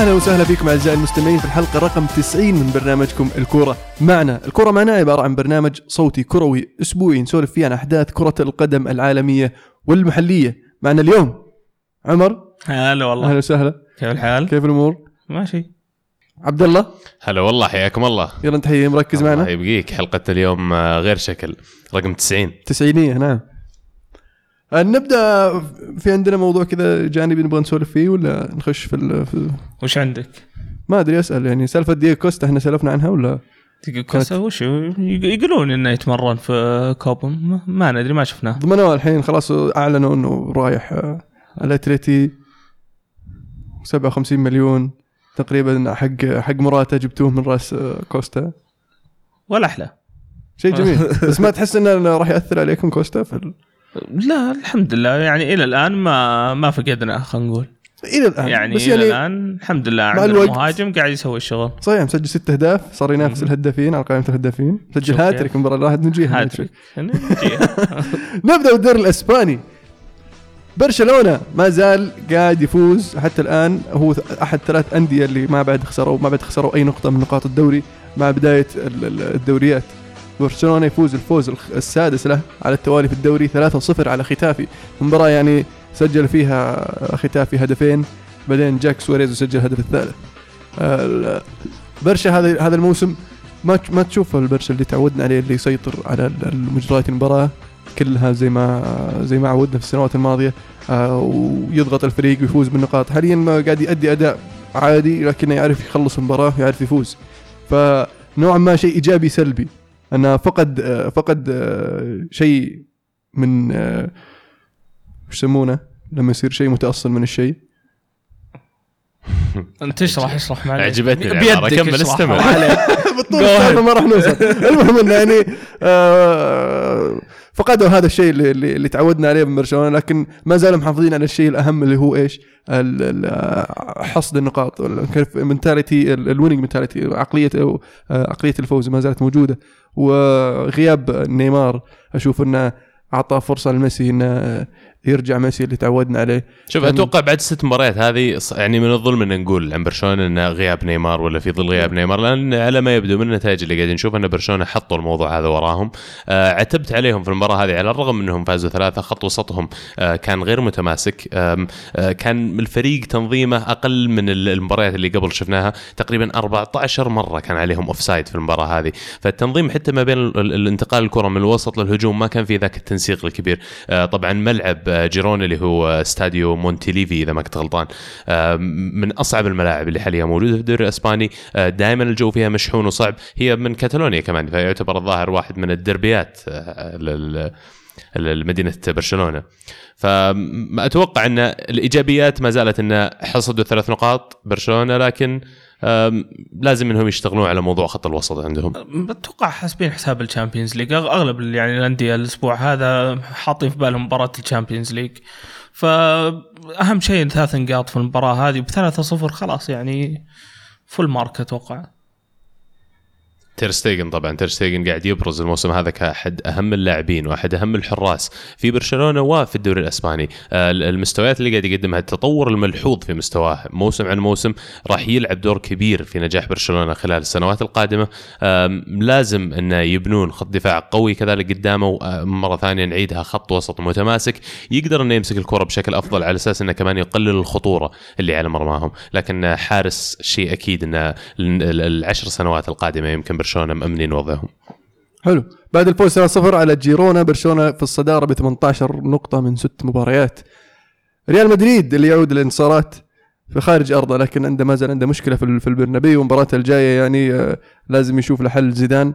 أهلا وسهلا فيكم أعزائي المستمعين في الحلقة رقم 90 من برنامجكم الكورة معنا، الكورة معنا عبارة عن برنامج صوتي كروي أسبوعي نسولف فيه عن أحداث كرة القدم العالمية والمحلية، معنا اليوم عمر. هلا والله. أهلا وسهلا. كيف الحال؟ كيف الأمور؟ ماشي. عبد الله هلا والله حياكم الله. يلا نتحيي مركز الله معنا يبقيك. حلقة اليوم آه، غير شكل. رقم 90 تسعينية نعم. نبدأ في عندنا موضوع كذا جانبي نبغى نسولف فيه ولا نخش في, ال- في وش عندك؟ ما أدري أسأل يعني سالفة دييغو كوستا إحنا سولفنا عنها ولا؟ تقول كوستا وش يقولون إنه يتمرن في كوبن ما- ندري ما شفناه. ضمنوه الحين خلاص أعلنوا إنه رايح آه، الأتليتي. 57 مليون تقريبا حق حق مراته جبتوه من رأس آه، كوستا. ولا أحلى. شيء جميل. بس ما تحس انه راح يأثر عليكم كوستا في. لا الحمد لله يعني إلى الآن ما ما فقدنا خلينا نقول. إلى الآن. يعني بس إلى يعني الآن الحمد لله عندنا مهاجم قاعد يسوي الشغل. صحيح مسجل ست أهداف. صار ينافس الهدافين على قائمة الهدافين. شوف هاتريك. المباراة اللي راحت نجيها. نبدأ بالدوري الإسباني. برشلونة ما زال قاعد يفوز. حتى الآن هو أحد ثلاث أندية اللي ما بعد خسروا ما بعد خسروا أي نقطة من نقاط الدوري. مع بداية ال- ال- الدوريات. برشلونة يفوز الفوز السادس له على التوالي في الدوري 3-0 على ختافي. مباراة يعني سجل فيها ختافي هدفين بعدين جاك سواريز سجل الهدف الثالث. ال- برشا هذا هذا الموسم ما ما تشوف البرشا اللي تعودنا عليه اللي يسيطر على المجريات المباراة كلها زي ما زي ما عودنا في السنوات الماضية. آه، ويضغط الفريق ويفوز بالنقاط. حاليا ما قاعد يؤدي أداء عادي لكنه يعرف يخلص المباراة ويعرف يفوز. فنوعا ما شيء إيجابي سلبي. انه فقد فقد آه، شيء من آه، يسمونه؟ لما يصير شيء متأصل من الشيء. انت اشرح اشرح معلش عجبتني العبارة. بيدك كمل،. عليك. بالطول السالفه ما راح نوصل المهم انه يعني آه، فقدوا هذا الشيء اللي, اللي تعودنا عليه من برشلونة لكن ما زالوا محافظين على الشيء الأهم اللي هو إيش؟ حصد النقاط ال mentality ال winning mentality عقليه آه، عقلية الفوز ما زالت موجودة وغياب نيمار أشوف إنه أعطى فرصة لميسي إنه يرجع ميسي اللي تعودنا عليه. شوف أتوقع بعد ست مباريات هذه يعني من الظلم إن نقول عن برشلونة انه غياب نيمار ولا في ظل غياب نيمار لأن على ما يبدو من النتائج اللي قاعدين نشوف إن برشلونة حطوا الموضوع هذا وراهم. آه عتبت عليهم في المباراة هذه على الرغم إنهم فازوا ثلاثة خط وسطهم آه كان غير متماسك. آه كان الفريق تنظيمه أقل من ال- المباريات اللي قبل شفناها. تقريبا 14 مرة كان عليهم offside في المباراة هذه. فالتنظيم حتى ما بين ال- ال- الانتقال الكرة من الوسط للهجوم ما كان في ذاك التنسيق الكبير. آه طبعا ملعب آه، جيرون اللي هو استاديو مونتيليفي إذا ما كنت غلطان. آه، من أصعب الملاعب اللي حاليا موجودة في الدوري الإسباني. دائما الجو فيها مشحون وصعب. هي من كاتالونيا كمان فيعتبر الظاهر واحد من الدربيات آه، لمدينة برشلونة. فاتوقع إن الإيجابيات ما زالت إن حصدوا ثلاث نقاط برشلونة لكن لازم إنهم يشتغلون على موضوع خط الوسط عندهم. أتوقع حاسبين حساب ال Champions League. أغلب يعني الأندية الأسبوع هذا حاطين في بالهم مباراة ال Champions League. فأهم شيء ثلاث نقاط في المباراة هذه بثلاثة صفر خلاص يعني full mark أتوقع. تيرستيجن طبعا. تيرستيجن قاعد يبرز الموسم هذا كأحد أهم اللاعبين وأحد أهم الحراس في برشلونة وفي الدوري الأسباني. آه، المستويات اللي قاعد يقدمها التطور الملحوظ في مستواه موسم عن موسم راح يلعب دور كبير في نجاح برشلونة خلال السنوات القادمة. لازم انه يبنون خط دفاع قوي كذلك قدامه مرة ثانية نعيدها خط وسط متماسك. يقدر انه يمسك الكرة بشكل أفضل على أساس أنه كمان يقلل الخطورة اللي على مرماهم. لكن حارس شيء أكيد انه ال- ال- العشر سنوات القادمة يمكن برشلونه مأمنين وضعهم. حلو. بعد الفوز 3-0 على جيرونا. برشلونة في الصدارة ب 18 نقطة من ست مباريات. ريال مدريد اللي يعود للانتصارات في خارج أرضه لكن عنده ما زال عنده مشكلة في ال- في البرنابيو. ومباراته الجاية يعني آه، لازم يشوف له حل زيدان.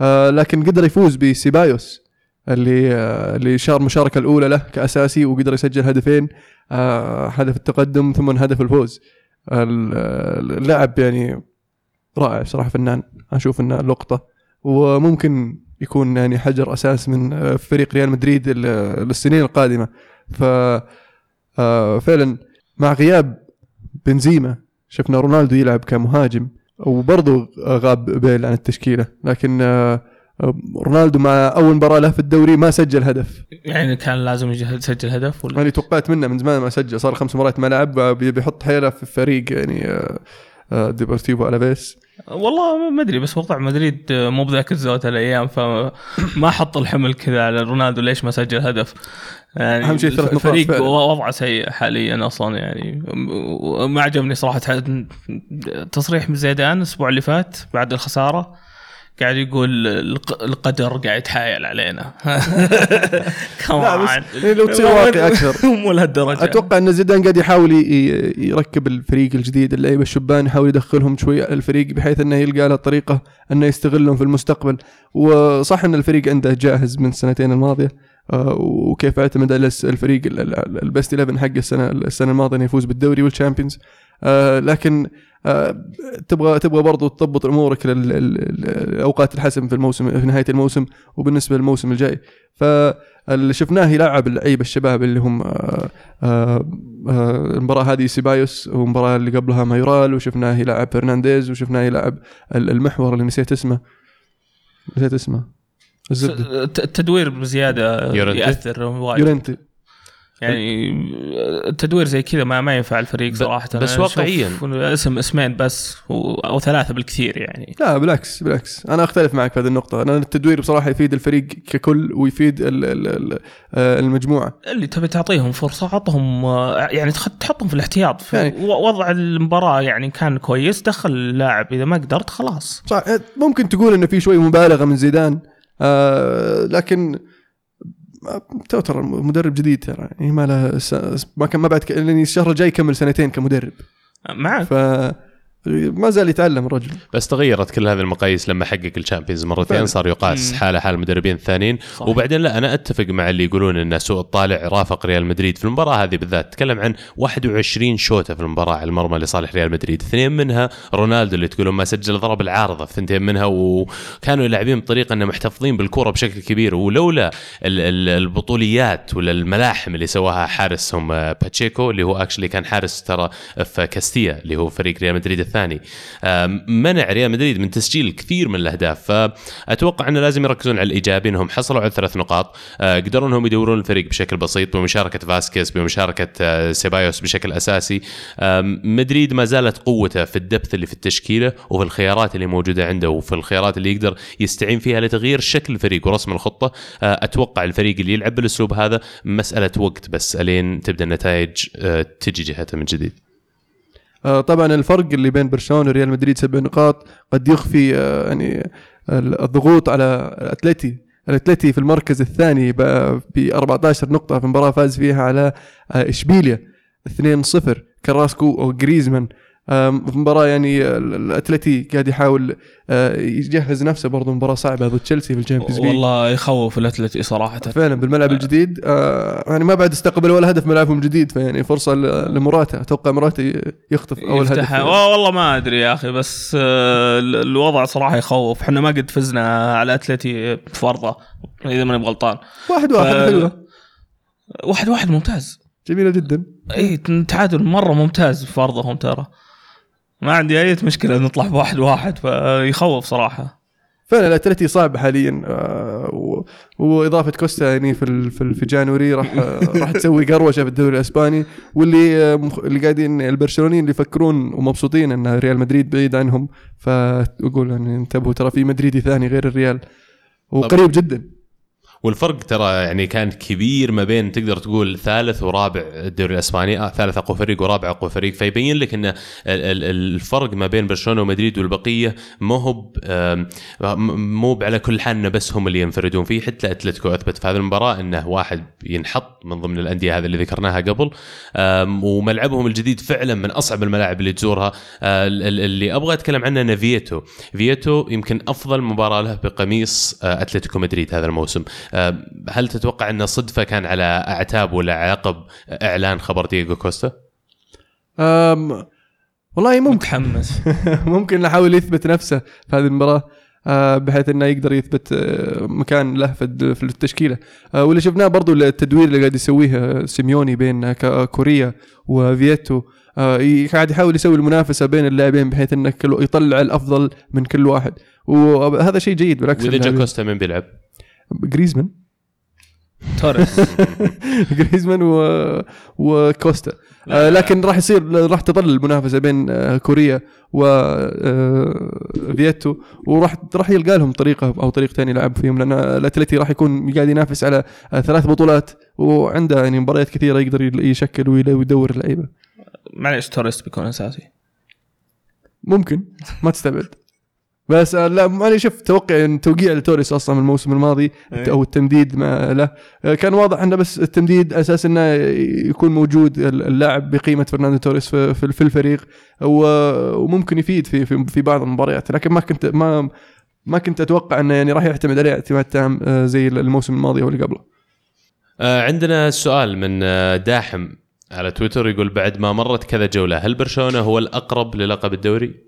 آه، لكن قدر يفوز بسيبايوس اللي آه، اللي شار المشاركه الأولى له كأساسي وقدر يسجل هدفين هدف التقدم ثم هدف الفوز. ال- اللاعب يعني رائع بصراحة فنان أشوف إنه لقطة. وممكن يكون يعني حجر أساس من آه، فريق ريال مدريد ال- للسنين القادمة. ف آه، فعلا مع غياب بنزيما شفنا رونالدو يلعب كمهاجم وبرضه غاب بيل عن التشكيلة. لكن آه، آه، رونالدو مع أول مباراة له في الدوري ما سجل هدف. يعني كان لازم يسجل هدف ولا؟ يعني توقعت منه من زمان ما سجل صار خمس مرات ما لعب آه، بي- بيحط حيله في فريق يعني آه، آه، ديبورتيفو ألافيس. والله ما أدري بس وقع مدريد مو بذاك الزود الأيام فما حط الحمل كذا على رونالدو ليش ما سجل هدف. يعني أهم شيء ثلاث نقاط الفريق. وضعه سيء حاليا أصلا يعني. ما عجبني صراحة تصريح من زيدان الأسبوع اللي فات بعد الخسارة. قاعد يقول الق- القدر قاعد يتحايل علينا. كمان يعني لو تصير واقعي أكثر. مو لهالدرجة. أتوقع إن زيدان قاعد يحاول يركب الفريق الجديد اللعيبه الشبان يحاول يدخلهم شوي الفريق بحيث إنه يلقى له طريقة إنه يستغلهم في المستقبل. وصح إن الفريق عنده جاهز من السنتين الماضية آه، وكيف أعتمد الفريق ال- ال- البست 11 حق السنة السنة الماضية إنه يفوز بالدوري والشامبيونز لكن آه، تبغى تبغى برضو تضبط أمورك لأوقات الحسم في الموسم في نهاية الموسم وبالنسبة للموسم الجاي. فاللي شفناه يلعب اللعيبة الشباب اللي هم آه، آه، آه، المباراة هذه سيبايوس والمباراه اللي قبلها مايورال وشفناه يلعب فرنانديز وشفناه يلعب ال- المحور اللي نسيت اسمه. نسيت اسمه. الزبدة. التدوير بزيادة يورنتي؟ يأثر وايد. يورنتي. يعني التدوير زي كذا ما ما ينفع الفريق صراحة. بس واقعياً. اسم اسمين بس أو ثلاثة بالكثير يعني. لا بالعكس بالعكس. أنا أختلف معك في هذه النقطة. أنا التدوير بصراحة يفيد الفريق ككل ويفيد ال- ال- ال- آه، المجموعة. اللي تبي تعطيهم فرصة عطهم آه، يعني تحطهم في الاحتياط. في يعني- وضع المباراة يعني كان كويس دخل اللاعب إذا ما قدرت خلاص. صح ممكن تقول إنه في شوي مبالغة من زيدان آه لكن تو ترى مدرب جديد ترى. يعني ما له س- ما كان ما بعد لاني الشهر الجاي يكمل سنتين كمدرب. معك. ف ما زال يتعلم الرجل بس تغيرت كل هذه المقاييس لما حقق ال Champions مرتين. صار يقاس مم. حاله حال المدربين الثانيين صحيح. وبعدين لا أنا أتفق مع اللي يقولون إن سوء الطالع رافق ريال مدريد في المباراة هذه بالذات تكلم عن 21 شوته في المباراة على المرمى لصالح ريال مدريد اثنين منها رونالدو اللي تقولون ما سجل ضرب العارضة في ثنتين منها وكانوا لاعبين بطريقة انه محتفظين بالكره بشكل كبير ولولا ال- ال- البطوليات ولا الملاحم اللي سواها حارسهم آه، باتشيكو اللي هو actually كان حارس ترى في كاستيا اللي هو فريق ريال مدريد الثاني آه، منع ريال مدريد من تسجيل الكثير من الأهداف فأتوقع انه لازم يركزون على الإيجابي إنهم حصلوا على ثلاث نقاط. آه، قدروا إنهم يدورون الفريق بشكل بسيط بمشاركة فاسكيز بمشاركة آه، سيبايوس بشكل أساسي. مدريد ما زالت قوته في الدبث اللي في التشكيلة وفي الخيارات اللي موجودة عنده وفي الخيارات اللي يقدر يستعين فيها لتغيير شكل الفريق ورسم الخطة. آه، أتوقع الفريق اللي يلعب بالأسلوب هذا مسألة وقت بس ألين تبدأ النتائج تجي جهته من جديد. طبعا الفرق اللي بين برشلونة وريال مدريد سبع نقاط قد يخفي آه، يعني الضغوط على الأتلتي. الأتلتي في المركز الثاني ب 14 نقطة في مباراة فاز فيها على آه، إشبيليا 2-0 كراسكو أو جريزمان آم، في مباراة يعني ال- الاتلتي قاعد يحاول آه، يجهز نفسه برضه مباراة صعبة ضد تشيلسي في ال Champions League والله يخوف الاتلتي صراحة. فعلا بالملعب الجديد آه يعني ما بعد استقبل ولا هدف ملعبهم الجديد فيعني فرصة ل- لمراتا أتوقع مراتا ي- يخطف أول هدف يفتحها والله ما أدري يا أخي بس آه، ال- الوضع صراحة يخوف. إحنا ما قد فزنا على اتلتي بأرضه إذا ماني غلطان واحد واحد ف- حلوة. واحد واحد ممتاز. جميلة جدا. اي تعادل مرة ممتاز في فرضهم ترى. ما عندي أي مشكلة نطلع بواحد واحد فيخوف صراحة. فعلا الأتلتي صعب حاليا آه وإضافة كوستا يعني في ال- في, ال- في جانوري راح راح تسوي قروشة في الدوري الإسباني واللي آه اللي قاعدين البرشلونيين اللي يفكرون ومبسوطين إن ريال مدريد بعيد عنهم. فأقول يعني أنتبهوا ترى في مدريدي ثاني غير الريال وقريب جدا. والفرق ترى يعني كان كبير ما بين تقدر تقول ثالث ورابع الدوري الإسباني آه ثالث أقوى فريق ورابع أقوى فريق فيبين لك إن ال- ال- الفرق ما بين برشلونة ومدريد والبقية مو هو مو على كل حال بس هم اللي ينفردون. فيه حتى أتلتيكو أثبت في هذه المباراة انه واحد ينحط من ضمن الأندية هذه اللي ذكرناها قبل وملعبهم الجديد فعلا من أصعب الملاعب اللي تزورها. آه، ال- ال- اللي أبغى أتكلم عنه إنه فييتو فييتو يمكن أفضل مباراة له بقميص آه، أتلتيكو مدريد هذا الموسم. هل تتوقع انه صدفة كان على أعتاب ولا عقب إعلان خبر دييغو كوستا؟ أم والله ممكن. متحمس. ممكن يحاول يثبت نفسه في هذه المباراة آه، بحيث إنه يقدر يثبت آه، مكان له في التشكيلة. آه، واللي شفناه برضو التدوير اللي قاعد يسويه آه، سيميوني بين آه، كوريا وفييتو آه، ي- قاعد يحاول يسوي المنافسة بين اللاعبين بحيث إنه يطلع الأفضل من كل واحد. وهذا شيء جيد بالعكس. وإذا جا إن- كوستا من بيلعب؟ جريزمان. توريس. جريزمان و... وكوستا. آه لكن راح يصير راح تظل المنافسة بين آه كوريا و آه فييتو وراح راح يلقى لهم طريقة أو طريق ثاني يلعب فيهم لأن الأتلتي راح يكون قاعد ينافس على آه ثلاث بطولات وعنده يعني مباريات كثيرة يقدر يشكل ويدور اللعيبة. معليش توريس بيكون أساسي. ممكن. ما تستبعد. بس آه، لا أنا شوف توقع إن توقيع لتوريس أصلا من الموسم الماضي إيه. أو التمديد ما له آه، كان واضح إنه بس التمديد أساس إنه يكون موجود اللاعب بقيمة فرناندو توريس في الفريق وممكن يفيد في في في بعض المباريات لكن ما كنت ما ما كنت أتوقع إنه يعني راح يعتمد عليه اعتماد تام آه، زي الموسم الماضي أو اللي قبله عندنا سؤال من داحم على تويتر يقول بعد ما مرت كذا جولة هل برشلونة هو الأقرب للقب الدوري؟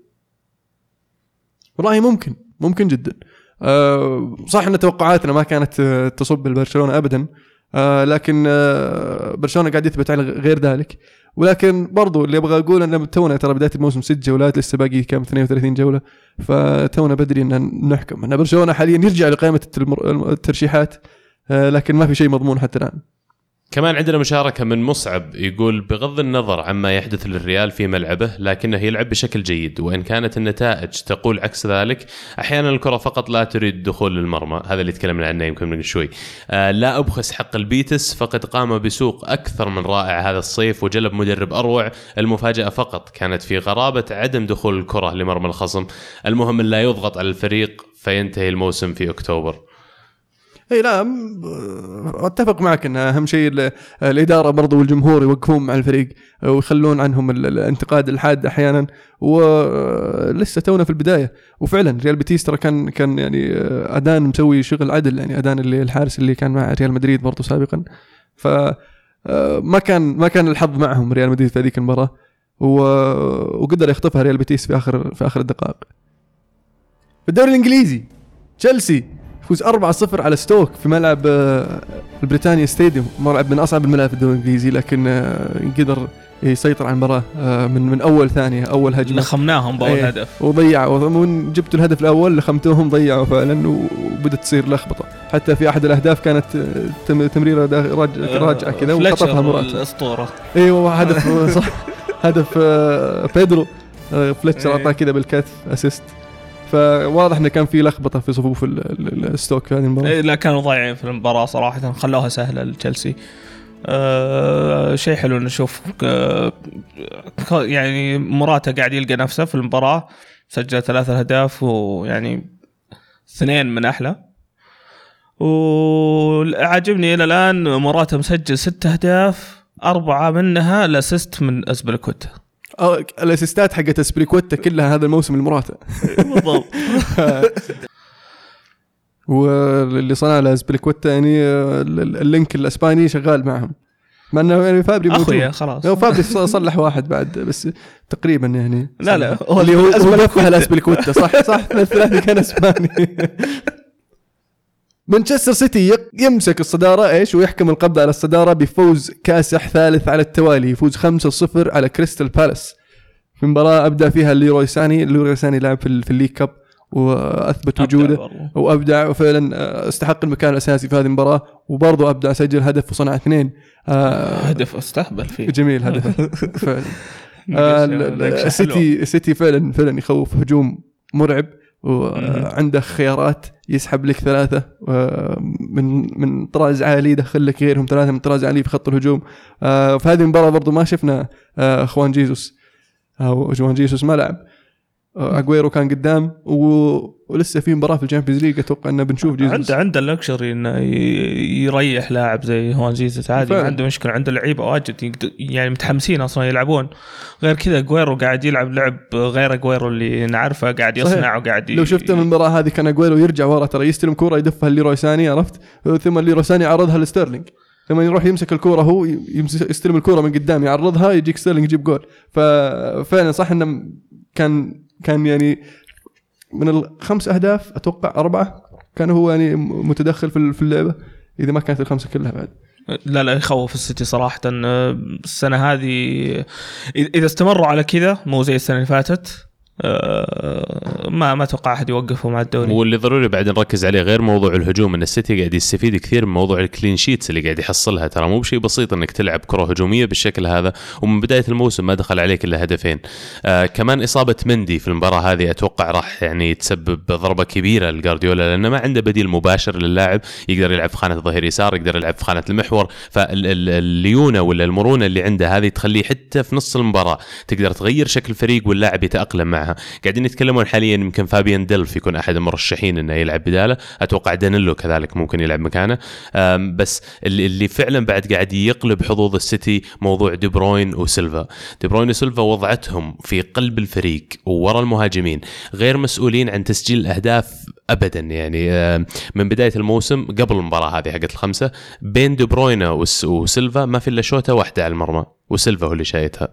والله ممكن ممكن جدا. آه، صح إن توقعاتنا ما كانت آه، تصب لبرشلونه ابدا آه، لكن برشلونة قاعد يثبت على غير ذلك. ولكن برضو اللي أبغى أقول إن تونا ترى بداية الموسم ست جولات لسه باقي كم 32 جولة. فتونا بدري إن نحكم. إن برشلونة حاليا يرجع لقائمه الترشيحات لكن ما في شيء مضمون حتى الآن. كمان عندنا مشاركة من مصعب يقول بغض النظر عما يحدث للريال في ملعبه لكنه يلعب بشكل جيد وإن كانت النتائج تقول عكس ذلك أحيانا الكرة فقط لا تريد الدخول للمرمى هذا اللي تكلمنا عنه يمكن من شوي. آه لا أبخس حق البيتس فقد قام بسوق أكثر من رائع هذا الصيف وجلب مدرب أروع المفاجأة فقط كانت في غرابة عدم دخول الكرة لمرمى الخصم. المهم لا يضغط على الفريق فينتهي الموسم في أكتوبر. اي لا آه، أتفق معك إن أهم شيء ال- الإدارة برضو والجمهور يوقفون مع الفريق آه، ويخلون عنهم ال- الانتقاد الحاد أحيانا. ولسه تونا في البداية. وفعلا ريال بيتيس ترى كان كان يعني آه، أدان مسوي شغل عدل. يعني أدان اللي الحارس اللي كان مع ريال مدريد برضو سابقا. ف آه، ما كان ما كان الحظ معهم ريال مدريد في هذيك المباراة. وقدر يخطفها ريال بيتيس في اخر في آخر الدقائق. في الدوري الإنجليزي تشيلسي. يفوز 4-0 على ستوك في ملعب آه، ال Britannia Stadium. ملعب من أصعب الملاعب في الدوري الإنجليزي لكن آه، قدر يسيطر على المباراة آه، من من أول ثانية أول هجمة. لخمناهم بأول إيه. هدف. وضيع ومن جبتوا الهدف الأول لخمتوهم ضيعوا فعلا وبدت تصير لخبطة. حتى في أحد الأهداف كانت تم- تمريرة راجعة كذا وخطفها مراتا الأسطورة. أيوه هدف صح. هدف بيدرو. فليتشر إيه. أعطاه كذا بالكتف assist. فواضح انه كان في لخبطة في صفوف ال- ال- الستوك في هذه المباراة. إيه، لا كانوا ضايعين في المباراة صراحة. خلوها سهلة لتشيلسي. أه شيء حلو نشوف ك- يعني مراتا قاعد يلقى نفسه في المباراة. سجل ثلاث أهداف ويعني اثنين من أحلى. وعاجبني إلى الآن مراتا مسجل ست أهداف أربعة منها ال assist من أزبلكوتا. ال assist ات حقت اسبريكوتا كلها هذا الموسم لمراتا. بالضبط واللي صنع له اسبريكوتا يعني آه، ال- ال- ال link الإسباني شغال معهم. مع إنه يعني فابري. أخويا خلاص. هو فابري صلح واحد بعد بس تقريبا يعني لا لا صلح. اللي هو هو دفع الاسبليكوتا صح صح الثلاثي كان إسباني. مانشستر سيتي يمسك الصدارة إيش؟ ويحكم القبض على الصدارة بفوز كاسح ثالث على التوالي يفوز 5-0 على كريستال بالاس. في مباراة أبدع فيها ليروي ساني ليروي ساني لعب في, في ال League Cup وأثبت وجوده وأبدع وفعلا آه، استحق المكان الأساسي في هذه المباراة. وبرضه أبدع سجل هدف وصنع اثنين. آه، هدف أستهبل فيه. جميل هدف. فعلا. آه، السيتي السيتي فعلا فعلا يخوف هجوم مرعب وعنده خيارات يسحب لك ثلاثة آه، من من طراز عالي يدخل لك غيرهم ثلاثة من طراز عالي في خط الهجوم. آه، في هذه المباراة برضو ما شفنا آه، خوان جيسوس. أو جوان جيسوس ما لعب. اجويرو كان قدام و... ولسه في مباراة في ال Champions League أتوقع ان بنشوف جيسوس عنده عنده ال luxury إنه يريح لاعب زي هوان جيزس عادي ما. عنده مشكلة. عنده لعيبة واجد يعني متحمسين أصلا يلعبون. غير كذا جويرو قاعد يلعب لعب غير أجويرو اللي نعرفه قاعد. يصنع وقاعد ي- لو شفت من المباراة هذه كان اجويرو يرجع ورا ترى يستلم كورة يدفها ليروي ساني عرفت؟ ثم ليروي ساني يعرضها لستيرلينج. ثم يروح يمسك الكورة هو يستلم الكورة من قدام يعرضها يجيك ستيرلينج يجيب جول. ففعلا صح إنه كان كان يعني من الخمس أهداف أتوقع أربعة كان هو يعني متدخل في ال- في اللعبة إذا ما كانت الخمسة كلها بعد. لا لا يخوف السيتي صراحة. آه، السنة هذه إذا- استمروا على كذا مو زي السنة اللي فاتت ما ما أتوقع أحد يوقفه مع الدوري. واللي ضروري بعد نركز عليه غير موضوع الهجوم إن السيتي قاعد يستفيد كثير من موضوع ال clean sheets اللي قاعد يحصلها. ترى مو بشيء بسيط إنك تلعب كرة هجومية بالشكل هذا ومن بداية الموسم ما دخل عليك إلا هدفين. آه كمان إصابة مندي في المباراة هذه أتوقع راح يعني تسبب ضربة كبيرة لجارديولا لأنه ما عنده بديل مباشر للاعب يقدر يلعب في خانة الظهير يسار يقدر يلعب في خانة المحور. فالليونه ولا المرونة اللي عنده هذه تخليه حتى في نص المباراة تقدر تغير شكل الفريق واللاعب يتأقلم معها. قاعدين يتكلمون حاليا يمكن فابيان ديلف يكون أحد المرشحين إنه يلعب بداله. أتوقع دانيلو كذلك ممكن يلعب مكانه. بس اللي, فعلا بعد قاعد يقلب حظوظ السيتي موضوع دي بروين وسيلفا. دي بروين وسيلفا وضعتهم في قلب الفريق وورا المهاجمين غير مسؤولين عن تسجيل الاهداف ابدا. يعني من بداية الموسم قبل المباراة هذه حقت الخمسة بين دي بروين وسيلفا ما في إلا شوطة واحدة على المرمى وسيلفا هو اللي شايتها.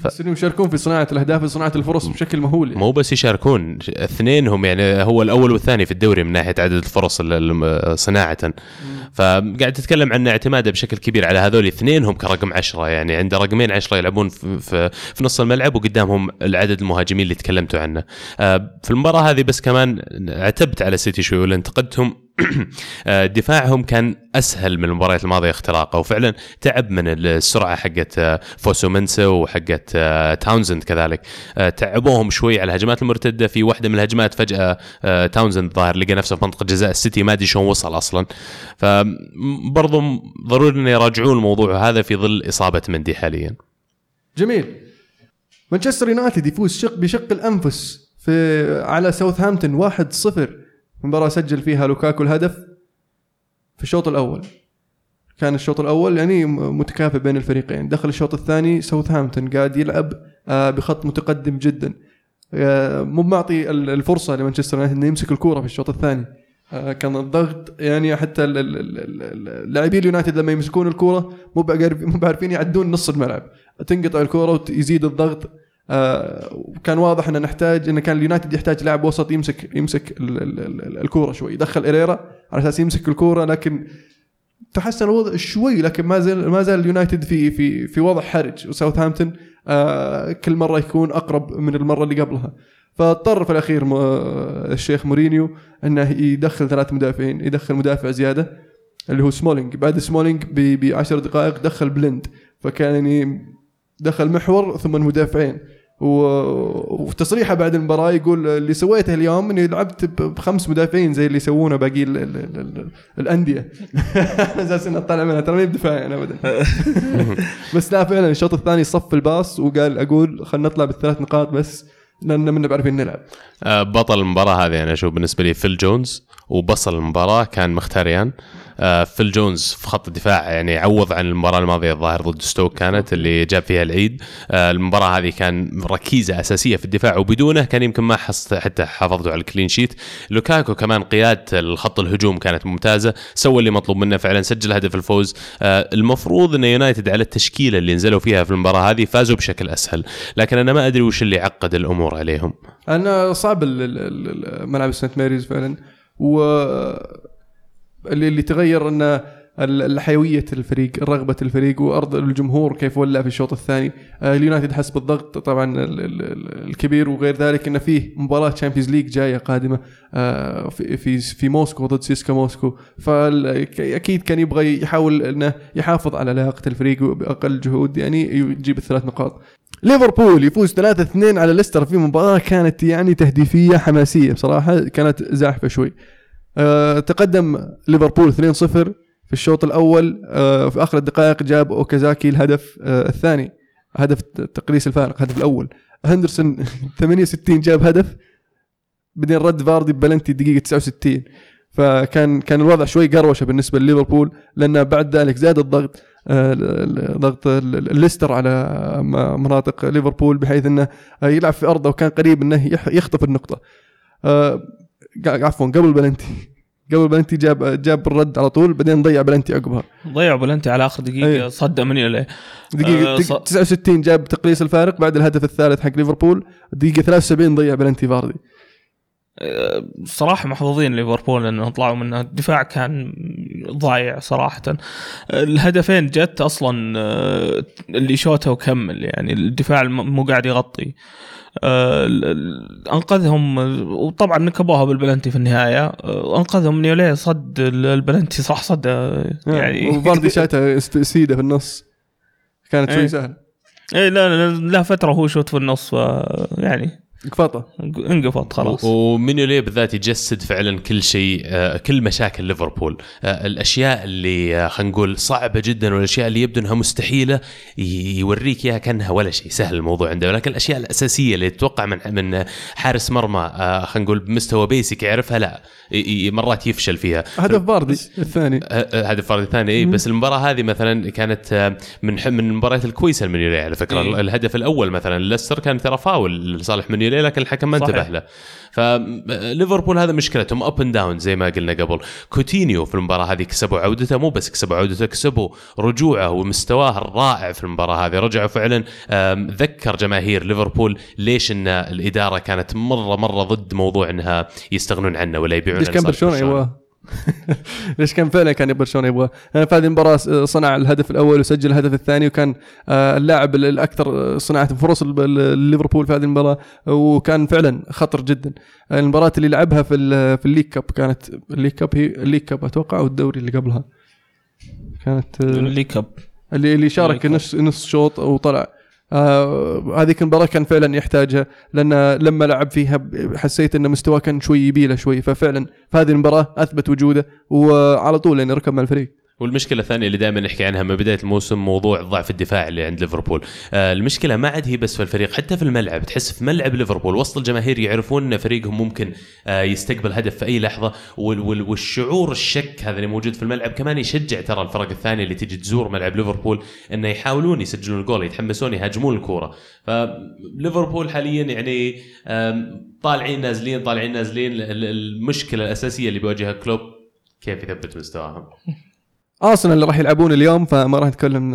ف... بس إنهم يشاركون في صناعة الأهداف وصناعة الفرص بشكل مهول يعني. مو بس يشاركون اثنينهم يعني هو الأول والثاني في الدوري من ناحية عدد الفرص صناعة. فقاعد تتكلم عن اعتماده بشكل كبير على هذول اثنينهم كرقم عشرة. يعني عنده رقمين عشرة يلعبون في, في, في نص الملعب وقدامهم العدد المهاجمين اللي تكلمتوا عنه. في المباراة هذه بس كمان عتبت على سيتي شوي ولا انتقدتهم؟ دفاعهم كان أسهل من المباريات الماضية اختراقه وفعلا تعب من السرعة حقت فوسومنسا وحقت تاونزند كذلك. تعبوهم شوي على الهجمات المرتدة في واحدة من الهجمات فجأة تاونزند ظاهر لقى نفسه في منطقة جزاء السيتي ما أدري شلون وصل أصلا. فبرضه ضروري إنه يراجعون الموضوع هذا في ظل إصابة مندي حاليا. جميل. مانشستر يونايتد يفوز شق بشق الأنفس في على ساوثهامبتون 1-0 مباراة سجل فيها لوكاكو الهدف في الشوط الأول. كان الشوط الأول يعني متكافئ بين الفريقين. دخل الشوط الثاني ساوثهامبتون قاعد يلعب بخط متقدم جدا. مو معطي الفرصة لمانشستر يونايتد إنه يمسك الكورة في الشوط الثاني. كان الضغط يعني حتى اللاعبين اليونايتد لما يمسكون الكورة مو مو بعارفين يعدون نص الملعب. تنقطع الكورة ويزيد الضغط. آه كان واضح ان نحتاج إن كان اليونايتد يحتاج لاعب وسط يمسك يمسك الكورة شوي يدخل إريرا على أساس يمسك الكورة لكن تحسن الوضع شوي لكن ما زال ما زال اليونايتد في في في وضع حرج. وساوثهامبتون آه كل مرة يكون أقرب من المرة اللي قبلها. فاضطر في الاخير الشيخ مورينيو إنه يدخل ثلاث مدافعين يدخل مدافع زيادة اللي هو سمولينج. بعد سمولينج ب 10 دقائق دخل بلند فكان يعني دخل محور ثم مدافعين وفي تصريحه بعد المباراة يقول اللي سويته اليوم إني لعبت بخمس مدافعين زي اللي يسوونه باقي ال ال ال الأندية. أساس إنه طالع منها. ترى ما بدفاعي أنا ابدا. بس لا فعلا الشوط الثاني صف الباص وقال أقول خلينا نطلع بالثلاث نقاط بس لأن مانا بعارفين نلعب. بطل المباراة هذه أنا أشوف بالنسبة لي فيل جونز. وبصل المباراة كان مخيتاريان آه، فيل جونز في خط الدفاع يعني عوض عن المباراة الماضية الظاهر ضد ستوك كانت اللي جاب فيها العيد. آه، المباراة هذه كان ركيزة أساسية في الدفاع وبدونه كان يمكن ما حتى حافظوا على ال clean sheet. لوكاكو كمان قيادة الخط الهجوم كانت ممتازة. سوى اللي مطلوب منه فعلا سجل هدف الفوز. آه، المفروض إن يونايتد على التشكيلة اللي نزلوا فيها في المباراة هذه فازوا بشكل أسهل. لكن أنا ما أدري وش اللي عقد الأمور عليهم. أنا صعب ملعب سنت ماريز فعلا. و اللي, تغير انه الحيوية الفريق رغبة الفريق وأرض الجمهور كيف ولع في الشوط الثاني. آه، اليونايتد حس بالضغط طبعا الكبير وغير ذلك انه فيه مباراة Champions League جاية قادمة آه، في في موسكو ضد سيسكا موسكو. فاكيد كان يبغى يحاول إنه يحافظ على لياقه الفريق باقل جهود يعني يجيب الثلاث نقاط. ليفربول يفوز 3-2 على ليستر في مباراة كانت يعني تهديفية حماسية بصراحة كانت زاحفة شوي. آه، تقدم ليفربول 2-0 في الشوط الأول آه، في آخر الدقائق جاب أوكازاكي الهدف آه، الثاني هدف تقليص الفارق الهدف الأول. هندرسون 68 جاب هدف بعدين رد فاردي ببلنتي دقيقة 69 فكان كان الوضع شوي قروشة بالنسبة لليفربول لأن بعد ذلك زاد الضغط ضغط الليستر على مناطق ليفربول بحيث إنه يلعب في أرضه وكان قريب إنه يخطف النقطة. عفوا قبل بلنتي. قبل بلنتي جاب جاب الرد على طول بعدين ضيع بلنتي عقبها. ضيع بلنتي على آخر دقيقة أيه. صد مينيوليه دقيقة آه ص... 69 جاب تقليص الفارق بعد الهدف الثالث حق ليفربول دقيقة 73 ضيع بلنتي فاردي. صراحة محظوظين ليفربول انه طلعوا منه. الدفاع كان ضايع صراحة. الهدفين جت أصلا آه، اللي شوته وكمل يعني الدفاع مو قاعد يغطي. آه، أنقذهم وطبعا نكبوها بالبلنتي في النهاية. آه، أنقذهم نيولي صد ال- البلنتي صح صد يعني. وفاردي شاتها است- سيدة في النص. كانت شوي إيه. سهلة. إيه لا لا لا فترة هو شوت في النص يعني. قفطه انقفض خلاص. ومينيولي بالذات يجسد فعلا كل شيء آه، كل مشاكل ليفربول. آه، الأشياء اللي آه، خلينا نقول صعبة جدا والأشياء اللي يبدو إنها مستحيلة يوريك إياها كأنها ولا شيء. سهل الموضوع عنده. ولكن الأشياء الأساسية اللي تتوقع من من حارس مرمى خلينا نقول بمستوى بيسك يعرفها لا. مرات يفشل فيها. هدف باردي الثاني. هدف فرد ثاني اي بس المباراة هذه مثلا كانت من ح- من المباريات الكويسة لمنيولي على فكرة. إيه. الهدف الأول مثلا ليستر كان ترى فاول لصالح منيولي لكن الحكم ما صحيح. انتبه له فليفربول هذا مشكلتهم up and down زي ما قلنا قبل. كوتينيو في المباراة هذه كسبوا عودته مو بس كسبوا عودته كسبوا رجوعه ومستواه الرائع في المباراة هذه. رجعوا فعلا ذكر جماهير ليفربول ليش إن الإدارة كانت مرة مرة ضد موضوع إنها يستغنون عنه ولا يبيعون ليش كان برشلونة؟ يبغاه ليش كان فعلا كان برشلونه يبغاه يعني في هذه المباراة صنع الهدف الأول وسجل الهدف الثاني وكان آه، اللاعب الأكثر صناعة فرص ليفربول في هذه المباراة وكان فعلا خطر جدا. المباراة اللي لعبها في في ال league cup كانت ال league cup هي ال league cup أتوقع أو الدوري اللي قبلها. كانت آه، اللي كب اللي اللي شارك نص نص شوط وطلع. آه هذيك المباراه كان فعلا يحتاجها لأن لما لعب فيها حسيت إن مستواه كان شوي يبيله شوي ففعلا في هذه المباراة أثبت وجوده وعلى طول يعني ركب مع الفريق. والمشكلة الثانية اللي دائما نحكي عنها من بداية الموسم موضوع الضعف الدفاعي اللي عند ليفربول. آه المشكلة ما عاد هي بس في الفريق حتى في الملعب. تحس في ملعب ليفربول وسط الجماهير يعرفون إن فريقهم ممكن آه يستقبل هدف في أي لحظة. وال وال والشعور الشك هذا اللي موجود في الملعب كمان يشجع ترى الفرق الثانية اللي تجي تزور ملعب ليفربول إنه يحاولون يسجلون الجول يتحمسون يهاجمون الكورة. فليفربول حاليا يعني طالعين نازلين طالعين نازلين. ال- ال- المشكلة الأساسية اللي بيواجهها كلوب كيف يثبت مستواهم؟ آرسنال اللي راح يلعبون اليوم فما راح نتكلم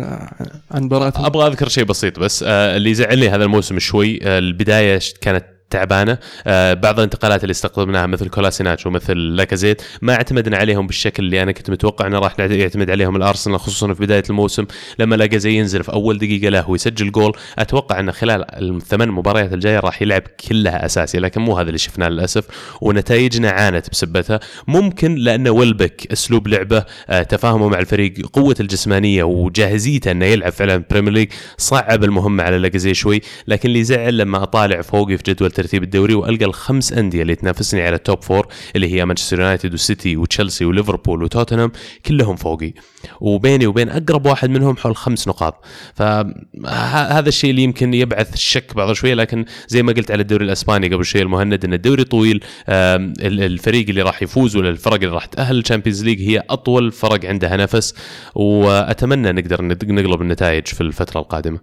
عن مباراتهم. أبغى أذكر شيء بسيط بس آه اللي زعلني هذا الموسم شوي آه البداية كانت تعبانة. آه بعض الانتقالات اللي استقطبناها مثل كولاسيناتش ومثل لاكازيت ما اعتمدنا عليهم بالشكل اللي أنا كنت متوقع إنه راح يعتمد عليهم الأرسنال خصوصا في بداية الموسم لما لاكازي ينزل في أول دقيقة له ويسجل جول. أتوقع إنه خلال الثمان مباريات الجاية راح يلعب كلها أساسي لكن مو هذا اللي شفناه للأسف. ونتائجنا عانت بسبتها ممكن لأن ويلبك أسلوب لعبه آه تفاهمه مع الفريق قوة الجسمانية وجاهزيته إنه يلعب فعلا Premier League صعب المهمة على لاكازيت شوي لكن اللي يزعل لما أطالع فوقي في جدول ترتيب الدوري وألقى الخمس أندية اللي تنافسني على ال top four اللي هي مانشستر يونايتد وسيتي وتشيلسي وليفربول وتوتنهام كلهم فوقي. وبيني وبين أقرب واحد منهم حول خمس نقاط. فهذا الشيء اللي يمكن يبعث الشك بعض شوية لكن زي ما قلت على الدوري الإسباني قبل شوي المهند إن الدوري طويل الفريق اللي راح يفوز ولا الفرق اللي راح تأهل ال Champions League هي أطول فرق عندها نفس. وأتمنى نقدر نقلب النتائج في الفترة القادمة.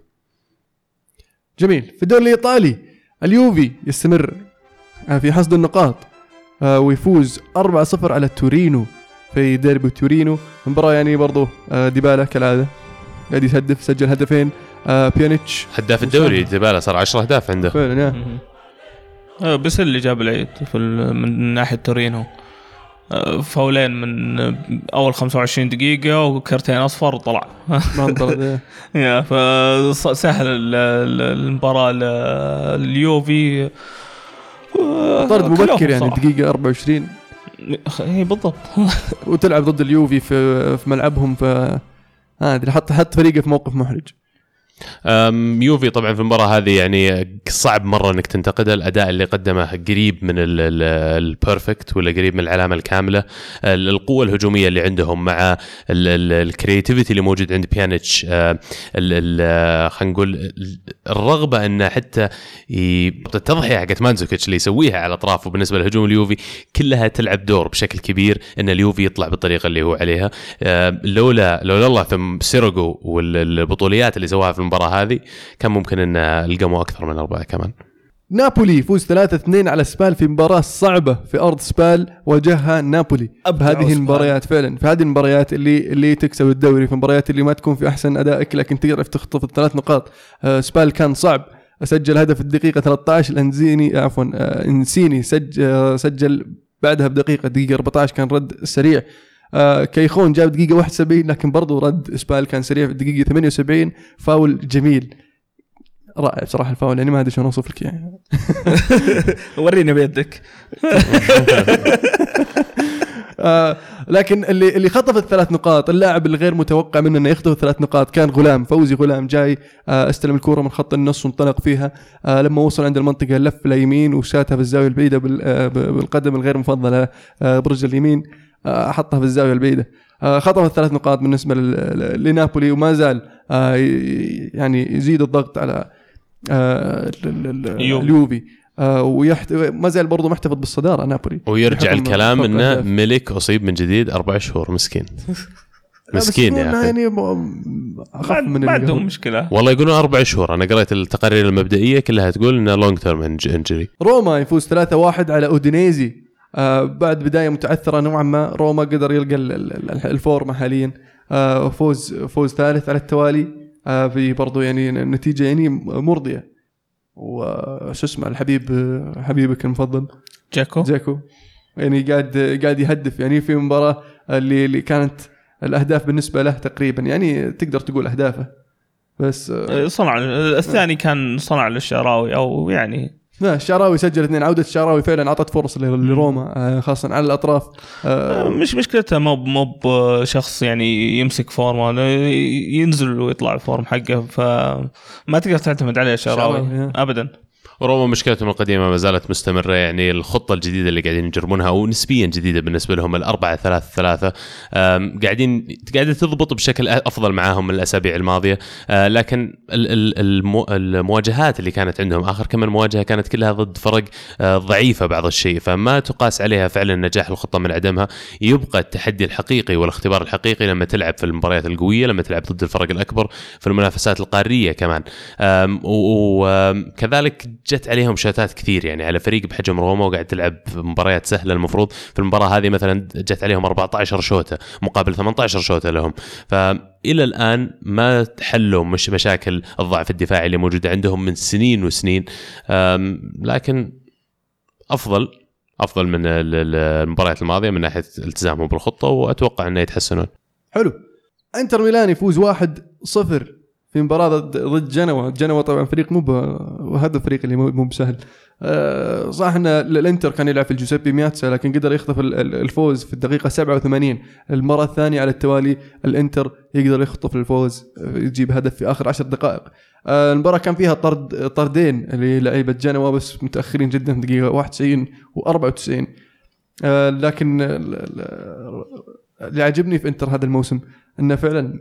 جميل. في الدوري الإيطالي اليوفي يستمر آه، في حصد النقاط آه، ويفوز 4-0 على تورينو في ديربي تورينو. مباراة يعني برضو آه، ديبالا كالعادة. قاعد يهدف سجل هدفين بيانيتش هداف الدوري ديبالا صار 10 أهداف عنده. فعلا بس اللي جاب العيد من ناحية تورينو. فاولين من آه، اول 25 دقيقة وكرتين أصفر وطلع. ما انطرد يا فسهل ال- ال- المباراة ل- اليوفي. آه، طرد مبكر كلهم يعني. دقيقة 24 اي بالضبط. وتلعب ضد اليوفي في في ملعبهم ف ما ادري حط حط فريقه في موقف محرج. يوفي طبعا في المباراة هذه يعني صعب مرة إنك تنتقده. الأداء اللي قدمه قريب من ال perfect ولا قريب من العلامة الكاملة. ال- القوة الهجومية اللي عندهم مع ال creativity اللي موجود عند بيانيتش خلينا نقول ال- الرغبة انه حتى التضحية حقت مانزوكيتش اللي يسويها على اطرافه بالنسبة لهجوم اليوفي كلها تلعب دور بشكل كبير إن اليوفي يطلع بالطريقة اللي هو عليها. لولا لولا الله ثم سيريجو والبطوليات اللي سواها في المباراة هذه كان ممكن إن القيم أكثر من أربعة كمان. نابولي يفوز 3-2 على سبال في مباراة صعبة في أرض سبال واجهها نابولي. بهذه سبال. المباريات فعلا في هذه المباريات اللي اللي تكسب الدوري في المباريات اللي ما تكون في أحسن أدائك لكن تعرف تخطف الثلاث نقاط. آه، سبال كان صعب. سجل هدف الدقيقة 13 الأنزيني عفوا آه، إنسيني سجل سجل بعدها بدقيقة دقيقة 14 كان رد سريع. آه كيخون جاب دقيقة 71 لكن برضو رد اسبال كان سريع في الدقيقه 78 فاول جميل. رائع بصراحة الفاول يعني ما ادري شلون اوصف لك يعني. ورينا بيدك. آه لكن اللي اللي خطف الثلاث نقاط اللاعب الغير متوقع منه إنه يخطف الثلاث نقاط كان غلام فوزي غلام جاي آه استلم الكوره من خط النص وانطلق فيها. آه لما وصل عند المنطقة لف ليمين وشاتها في الزاوية البعيدة بالقدم الغير مفضلة برجل اليمين. حطها في الزاوية البعيدة. آه خطف الثلاث نقاط بالنسبة لنابولي وما زال آه يعني يزيد الضغط على آه ال- ال- ال- يوفي. اليوفي. آه ويحت... ما زال برضه محتفظ بالصدارة نابولي. ويرجع الكلام إنه. ملك أصيب من جديد أربع شهور مسكين. مسكين يا أخي. يعني أخف من ما عندهم. مشكلة. والله يقولون أربع شهور. أنا قريت التقارير المبدئية كلها تقول إنه long term injury روما يفوز 3-1 على أودينيزي. آه بعد بداية متعثرة نوعا ما روما قدر يلقى ال- ال- ال- الفورمة حاليا. آه فوز فوز ثالث على التوالي. آه في برضو يعني نتيجة يعني مرضية. وشو اسمه الحبيب حبيبك المفضل. دجيكو. دجيكو. يعني قاعد قاعد يهدف. يعني في مباراة اللي اللي كانت الأهداف بالنسبة له تقريبا يعني تقدر تقول أهدافه. بس آه، صنع الثاني كان صنع للشعراوي أو يعني لا الشعراوي سجل اثنين. عودة الشعراوي فعلا أعطت فرص لروما آه، خاصة على الأطراف. آه، مش مشكلته مو مو بشخص يعني يمسك فورمه لا، ينزل ويطلع الفورم حقه فما تقدر تعتمد عليه يا. ابدا. وروما مشكلتهم القديمة ما زالت مستمرة يعني الخطة الجديدة اللي قاعدين يجربونها ونسبيا جديدة بالنسبة لهم الأربعة ثلاثة ثلاثة قاعدين قاعدة تضبط بشكل أفضل معاهم من الأسابيع الماضية. أه، لكن ال- ال- المو- المواجهات اللي كانت عندهم آخر كم مواجهه كانت كلها ضد فرق أه، ضعيفة بعض الشيء فما تقاس عليها فعلا نجاح الخطة من عدمها. يبقى التحدي الحقيقي والاختبار الحقيقي لما تلعب في المباريات القوية لما تلعب ضد الفرق الأكبر في المنافسات القارية كمان. وكذلك جت عليهم شاتات كثير يعني على فريق بحجم روما وقاعد تلعب مباريات سهلة المفروض. في المباراة هذه مثلا جت عليهم 14 شوطه مقابل 18 شوطه لهم. فإلى الآن ما حلوا مش مشاكل الضعف الدفاعي اللي موجوده عندهم من سنين وسنين. لكن أفضل أفضل من ال- ال- المباريات الماضية من ناحية التزامهم بالخطة وأتوقع إنه يتحسنون. حلو. إنتر ميلان يفوز 1-0 في مباراة ضد ضد جنوا. جنوا طبعا فريق مو وهذا الفريق اللي مو بسهل. آه، صح إن الإنتر كان يلعب في الجوزيبي مياتسا لكن قدر يخطف ال- ال- الفوز في الدقيقة 87 المرة الثانية على التوالي الإنتر يقدر يخطف الفوز يجيب هدف في آخر عشر دقائق. آه، المباراة كان فيها طرد طردين للعيبة جنوا بس متأخرين جدا في دقيقه 91 و94 آه، لكن ال- ال- اللي عجبني في إنتر هذا الموسم إنه فعلا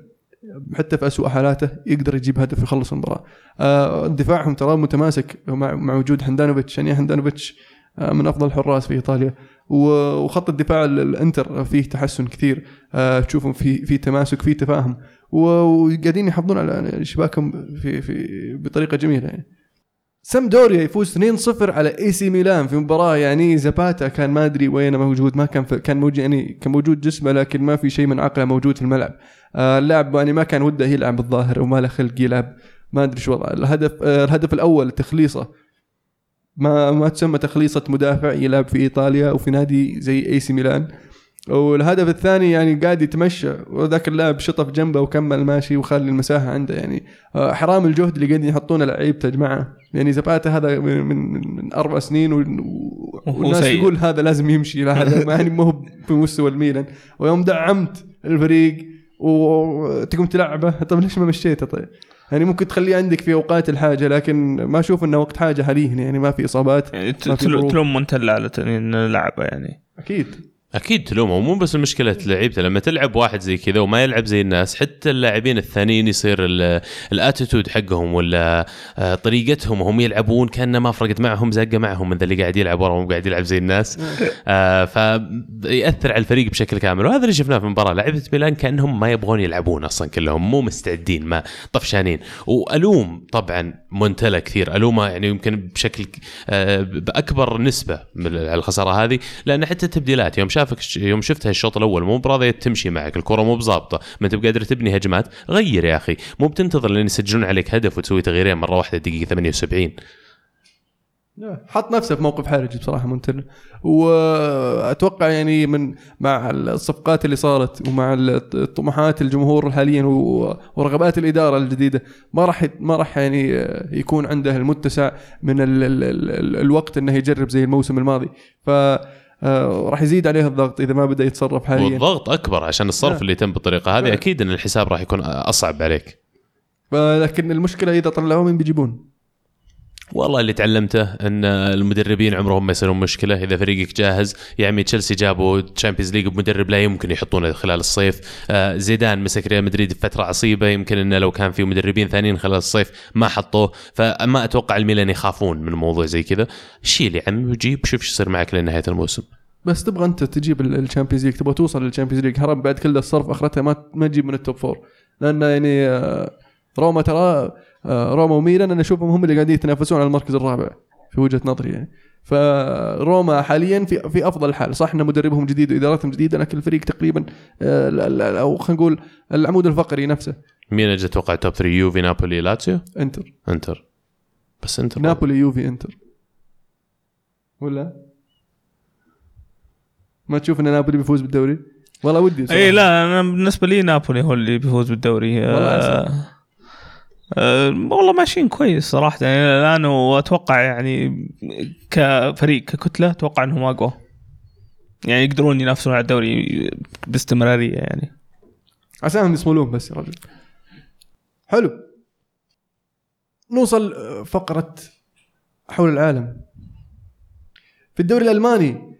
حتى في أسوأ حالاته يقدر يجيب هدف يخلص المباراة. آه دفاعهم ترى متماسك مع, وجود هندانوفيتش. يعني هندانوفيتش آه من أفضل الحراس في إيطاليا. وخط الدفاع ال- الإنتر فيه تحسن كثير. آه تشوفهم في في تماسك في تفاهم. وقاعدين يحافظون على شباكهم في في بطريقة جميلة يعني. سامدوريا يفوز 2-0 على إي سي ميلان في مباراة. يعني زاباتا كان ما أدري وين موجود ما كان كان موجود يعني كان موجود جسمه لكن ما في شيء من عقله موجود في الملعب. اللاعب يعني ما كان وده يلعب بالظاهر وما له خلق يلعب. ما أدري شو وضعه الهدف آه الهدف الأول تخليصه. ما ما تسمى تخليصة مدافع يلعب في إيطاليا وفي نادي زي إي سي ميلان. والهدف الثاني يعني قاعد يتمشى وذاك اللاعب شطف جنبه وكمل ماشي وخلي المساحة عنده يعني. آه، حرام الجهد اللي قاعدين يحطونه لعيبته يا جماعة يعني زباتا هذا من, من, أربع سنين والناس سيء. تقول هذا لازم يمشي لا هذا ما يعني ما هو في مستوى الميلان. ويوم دعمت الفريق وتقوم تلعبه طيب ليش ما مشيته طيب؟ يعني ممكن تخليه عندك في أوقات الحاجة لكن ما أشوف إنه وقت حاجة حاليا يعني ما في إصابات يعني. تلوم مونتلا على تنين لعبه يعني أكيد أكيد تلومه مو بس مشكلة لعيبته لما تلعب واحد زي كذا وما يلعب زي الناس حتى اللاعبين الثانيين يصير ال- الاتيتود حقهم ولا آه، طريقتهم وهم يلعبون كأنه ما فرقت معهم زقة معهم من ذا اللي قاعد يلعب ورا مو قاعد يلعب زي الناس. آه فيأثر على الفريق بشكل كامل. وهذا اللي شفناه في المباراة لعيبة ميلان كأنهم ما يبغون يلعبون أصلا كلهم مو مستعدين ما طفشانين. وألوم طبعا مونتلا كثير ألومه يعني يمكن بشكل آه بأكبر نسبة من على الخسارة هذه لأن حتى التبديلات يوم شافك يوم شفتها الشوط الأول مو براضيه تمشي معك الكرة مو بظابطه ما أنت بقادر تبني هجمات غير يا أخي مو بتنتظر لين يسجلون عليك هدف وتسوي تغييرين مرة واحدة دقيقة 78 حط نفسه في موقف حرج بصراحة مونتنا وأتوقع يعني من مع الصفقات اللي صارت ومع الطموحات الجمهور حاليا ورغبات الإدارة الجديدة ما راح ما راح يعني يكون عنده المتسع من ال ال ال الوقت إنه يجرب زي الموسم الماضي. ف راح يزيد عليه الضغط إذا ما بدأ يتصرف حاليا والضغط أكبر عشان الصرف نعم. اللي يتم بالطريقة هذه نعم. أكيد إن الحساب راح يكون أصعب عليك لكن المشكلة إذا طلعوه مين بيجيبون؟ والله اللي تعلمته إن المدربين عمرهم ما يصيرون مشكلة. إذا فريقك جاهز يا عمي تشيلسي جابوا Champions League بمدرب لا يمكن يحطونه خلال الصيف. آه زيدان مسك ريال مدريد بفترة عصيبة. يمكن إنه لو كان في مدربين ثانيين خلال الصيف ما حطوه. فما أتوقع الميلان يخافون من موضوع زي كذا. شيل يا عمي وجيب شوف إيش يصير معك لنهاية الموسم. بس تبغى أنت تجيب ال Champions League تبغى توصل لل Champions League حرام بعد كل الصرف أخرتها ما ما تجيب من ال top four لأن يعني آه، روما ترى روما وميلان أنا أشوفهم هم اللي قاعدين يتنافسون على المركز الرابع في وجهة نظري يعني. فروما حاليا في في أفضل حال. صح ان مدربهم جديد وادارتهم جديدة لكن الفريق تقريبا آه، ال- ال- أو خلينا نقول العمود الفقري نفسه. مين اجى أتوقع top 3 يوفي نابولي لاتسيو؟ إنتر. إنتر. بس إنتر. نابولي يوفي إنتر. ولا؟ ما تشوف إن نابولي بيفوز بالدوري؟ والله ودي بصراحة. اي لا أنا بالنسبة لي نابولي هو اللي بيفوز بالدوري. والله آه آه والله ماشيين كويس صراحة. يعني الآن وأتوقع يعني كفريق ككتلة أتوقع إنهم أقوى. يعني يقدرون ينافسون على الدوري باستمرارية يعني. عشان يصملون بس يا رجل. حلو. نوصل آه، فقرة حول العالم. في الدوري الألماني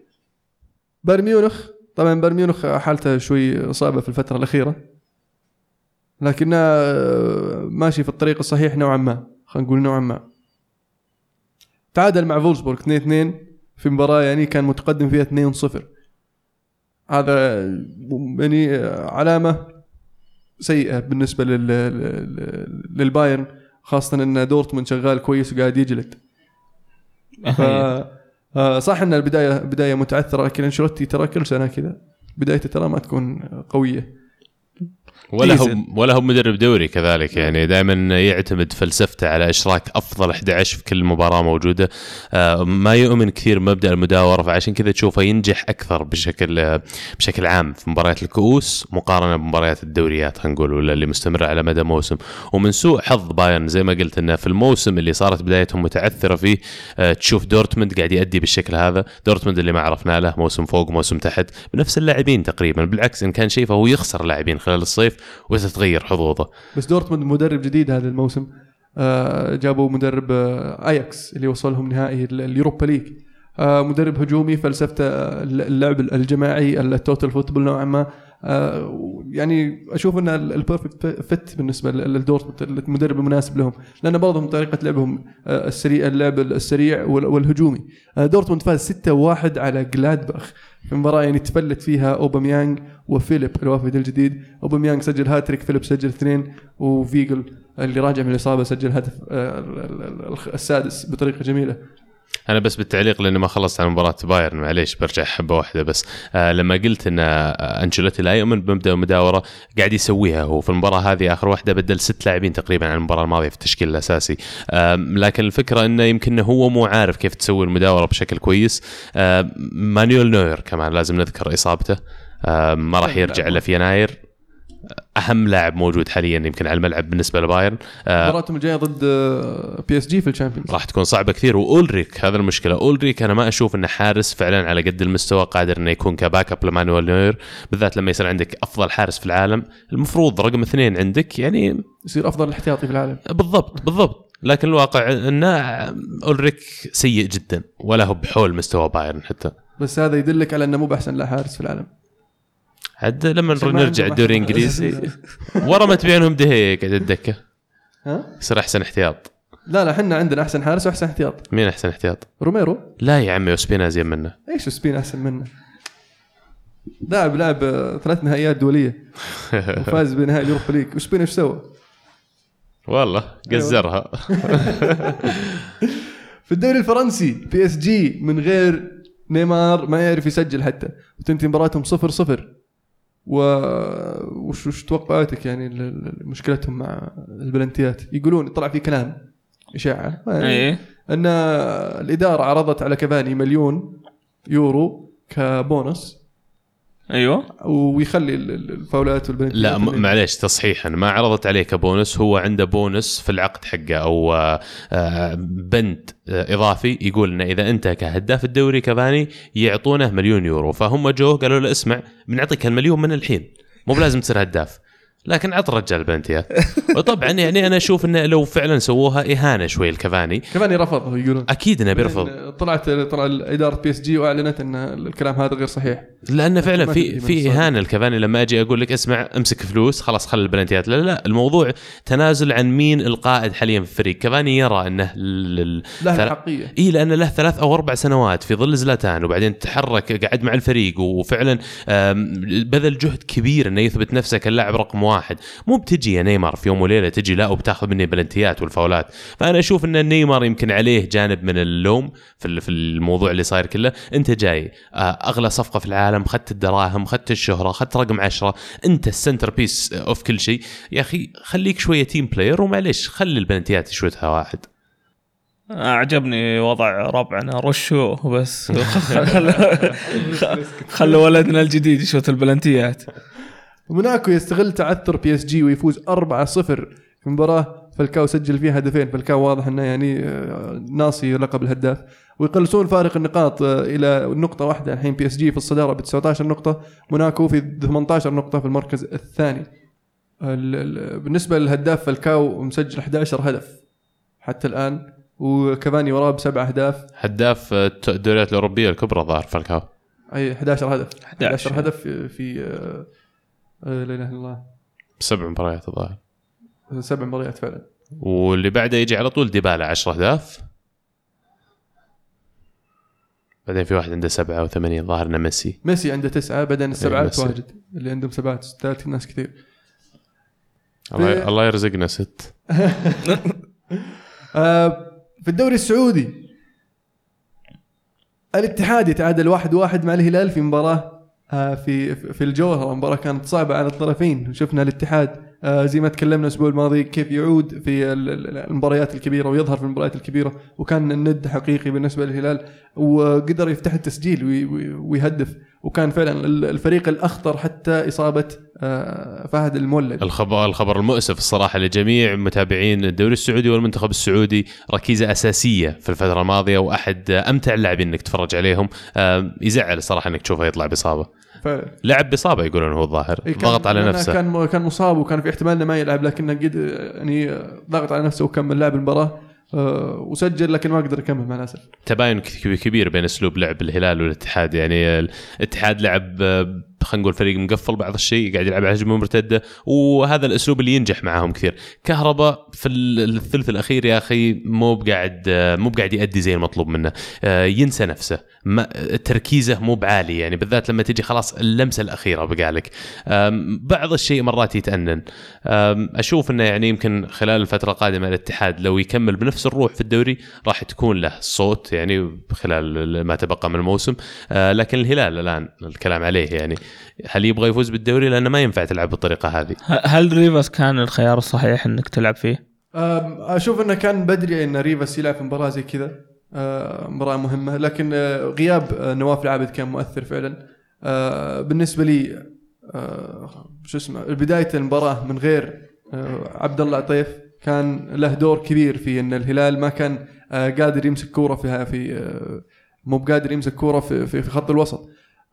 بايرن ميونخ. طبعا بايرن ميونخ حالته شوي صعبة في الفترة الأخيرة. لكنه آه، ماشي في الطريق الصحيح نوعا ما. خلينا نقول نوعا ما. تعادل مع فولسبورغ 2-2 في مباراة يعني كان متقدم فيها 2-0 هذا يعني علامة سيئة بالنسبة لل... لل- للبايرن خاصة إن دورتموند شغال كويس وقاعد يجلد. ف آه، صح إن البداية بداية متعثرة لكن أنشيلوتي ترى كل سنة كذا. بدايته ترى ما تكون قوية. ولا هو. ولا هو مدرب دوري كذلك يعني دائما يعتمد فلسفته على إشراك أفضل 11 في كل مباراة موجودة. آه، ما يؤمن كثير بمبدا المداورة فعشان كذا تشوفه ينجح أكثر بشكل بشكل عام في مباريات الكؤوس مقارنة بمباريات الدوريات خلينا نقول ولا اللي مستمره على مدى موسم. ومن سوء حظ بايرن زي ما قلت إنه في الموسم اللي صارت بدايتهم متعثرة فيه آه، تشوف دورتموند قاعد يؤدي بالشكل هذا. دورتموند اللي ما عرفنا له موسم فوق موسم تحت بنفس اللاعبين تقريبا بالعكس إن كان شيء فهو يخسر لاعبين خلال الصيف وتتغير حظوظه. بس دورتموند مدرب جديد هذا الموسم. آه، جابوا مدرب آه، اياكس اللي وصلهم نهائي ال- ال Europa League. آه، مدرب هجومي فلسفته آه، اللعب الجماعي ال total football نوعا ما. آه، يعني أشوف ان ال perfect fit بالنسبة لل- لدورتموند المدرب المناسب لهم. لأن برضهم طريقة لعبهم آه، السريع اللعب السريع وال- والهجومي. آه، دورتموند فاز 6-1 على جلادباخ في مباراة يعني تفلت فيها اوباميانج وفيليب الوافد الجديد. اوباميانج سجل هاتريك فيليب سجل اثنين وفيجل اللي راجع من الإصابة سجل هدف آه، ال- ال- ال- السادس بطريقة جميلة. أنا بس بالتعليق لأني ما خلصت عن مباراة بايرن معليش برجع حبة واحدة بس. آه لما قلت إن آه، أنشيلوتي لا يؤمن بمبدأ المداوره قاعد يسويها هو. في المباراة هذه آخر واحدة بدل ست لاعبين تقريبا عن المباراة الماضية في التشكيل الأساسي. آه لكن الفكرة إنه يمكن هو مو عارف كيف تسوي المداورة بشكل كويس. آه مانويل نوير كمان لازم نذكر إصابته. آه ما راح يرجع إلا في يناير. أهم لاعب موجود حاليا يمكن على الملعب بالنسبة لبايرن. آه مباراتهم الجاية ضد بي اس جي في ال Champions. راح تكون صعبة كثير وأولريك هذا المشكلة. أولريك أنا ما أشوف إنه حارس فعلا على قد المستوى قادر إنه يكون ك backup لمانويل نوير بالذات لما يصير عندك أفضل حارس في العالم. المفروض رقم اثنين عندك يعني يصير أفضل الاحتياطي في العالم. بالضبط بالضبط. لكن الواقع إنه أولريك سيء جدا ولا هو بحول مستوى بايرن حتى. بس هذا يدلك على إنه مو بأحسن لا حارس في العالم. عاد لما نرجع الدوري الإنجليزي. ورا ما تبيعونهم دهية قاعد الدكه ها؟ يصير أحسن احتياط. لا لا إحنا عندنا أحسن حارس وأحسن احتياط. مين أحسن احتياط؟ روميرو. لا يا عمي وسبينا زين منه. إيش سبين أحسن منه؟ لاعب لاعب آه، ثلاث نهائيات دولية. وفاز بنهائي ال Europa League. وسبين إيش سوى؟ والله قزرها. في الدوري الفرنسي بي إس جي من غير نيمار ما يعرف يسجل حتى. وتنتهي مباراتهم صفر صفر. و وش وش توقعاتك يعني مشكلتهم مع البلنتيات يقولون طلع في كلام إشاعة. إيه. أن الإدارة عرضت على كافاني مليون يورو كبونص. أيوه. ويخلي ال- ال- الفاولات والبنالتيات لا معليش تصحيحا ما عرضت عليه كبونس هو عنده بونس في العقد حقه أو آه، آه، بند آه، إضافي يقول إنه إذا أنت كهداف الدوري كافاني يعطونه مليون يورو. فهم جو قالوا له اسمع بنعطيك المليون من الحين. مو بلازم تصير هداف. لكن عط الرجال البنالتيات وطبعا يعني أنا أشوف انه لو فعلا سووها إهانة شوي الكافاني كافاني رفض يقولون. أكيد إنه بيرفض. لأن طلعت طلع اداره بي إس جي وأعلنت إن الكلام هذا غير صحيح. لأنه فعلا في في. إهانة لكفاني لما أجي أقول لك اسمع امسك فلوس خلاص خلي البلنتيات لا لا الموضوع تنازل عن مين القائد حاليا في الفريق. كفاني يرى إنه لل... له ثل- الحقيه إي لأنه له ثلاث أو أربع سنوات في ظل زلاتان وبعدين تحرك قعد مع الفريق وفعلا بذل جهد كبير إنه يثبت نفسه كلاعب رقم واحد مو بتجي يا نيمار في يوم وليلة تجي لا وبتاخذ مني بلنتيات والفاولات. فأنا أشوف إن نيمار يمكن عليه جانب من اللوم في ال- في الموضوع اللي صاير كله. أنت جاي آه، أغلى صفقة في العالم اخذت الدراهم اخذت الشهرة اخذت رقم عشرة. أنت ال centerpiece of كل شيء. يا أخي خليك شوية team player ومعليش خلي البلنتيات يشوتها واحد. أعجبني وضع ربعنا رشو بس خلوا ولدنا الجديد يشوت البلنتيات. موناكو يستغل تعثر بي اس جي ويفوز 4-0 في مباراة فالكاو سجل فيها هدفين. فالكاو واضح إنه يعني آه، ناصي لقب الهداف. ويقلصون فارق النقاط آه، إلى نقطة واحدة. الحين بي اس جي في الصدارة ب 19 نقطة. موناكو في 18 نقطة في المركز الثاني. ال- ال- بالنسبة للهداف فالكاو مسجل 11 هدف حتى الآن. وكافاني وراه بسبع أهداف. هداف آه، الدوريات الأوروبية الكبرى ظهر فالكاو. أي 11 هدف. 11 11 هدف في, في لا إله إلا الله. بسبع مباريات الظاهر. سبع مباريات فعلا. واللي بعده يجي على طول ديبالا 10 أهداف. بعدين في واحد عنده سبعة أو ثمانية ظاهر إنه ميسي. ميسي عنده تسعة بعدين السبعات ميسي. واجد اللي عندهم سبعات ستات ناس كثير. الله في- الله يرزقنا ست. آه في الدوري السعودي الاتحاد يتعادل واحد واحد مع الهلال في مباراة آه في في الجوهرة مباراة كانت صعبة على الطرفين. شفنا الاتحاد آه زي ما تكلمنا الأسبوع الماضي كيف يعود في ال- ال- المباريات الكبيرة ويظهر في المباريات الكبيرة وكان الند حقيقي بالنسبة للهلال وقدر يفتح التسجيل وي- وي- ويهدف وكان فعلا ال- الفريق الأخطر حتى إصابة آه فهد المولد. الخبر الخبر المؤسف الصراحة لجميع متابعين الدوري السعودي والمنتخب السعودي ركيزة أساسية في الفترة الماضية وأحد أمتع اللاعبين إنك تتفرج عليهم. آه، يزعل الصراحه إنك تشوفه يطلع بإصابة. فعلا لعب بإصابة يقولون هو الظاهر إيه، ضغط على نفسه. كان كان مصاب وكان في احتمال إنه ما يلعب لكنه قد يعني ضغط على نفسه وكمل لعب المباراة آه، وسجل لكن ما قدر يكمل مع الأسف. تباين كبير بين أسلوب لعب الهلال والاتحاد يعني الاتحاد لعب آه، خلينا نقول فريق مقفل بعض الشيء قاعد يلعب على هجمة مرتدة وهذا الأسلوب اللي ينجح معاهم كثير. كهرباء في ال- الثلث الأخير يا أخي مو بقاعد مو بقاعد يؤدي زي المطلوب منه. آه، ينسى نفسه. تركيزه مو بعالي يعني. بالذات لما تجي خلاص اللمسة الأخيرة بقالك بعض الشيء مرات يتأنن. آم، أشوف إنه يعني يمكن خلال الفترة القادمة الاتحاد لو يكمل بنفس الروح في الدوري راح تكون له صوت يعني خلال ما تبقى من الموسم. آه، لكن الهلال الآن الكلام عليه يعني. هل يبغى يفوز بالدوري؟ لأنه ما ينفع تلعب بالطريقة هذه. هل ريفاس كان الخيار الصحيح إنك تلعب فيه؟ أشوف إنه كان بدري إن ريفاس يلعب في مباراة زي كذا. مباراة مهمة. لكن آه، غياب آه، نواف العابد كان مؤثر فعلا. آه، بالنسبة لي شو اسمه بداية المباراة من غير عبد الله عطيف كان له دور كبير في إن الهلال ما كان قادر يمسك كورة فيها في مو بقادر يمسك كورة في, في, خط الوسط.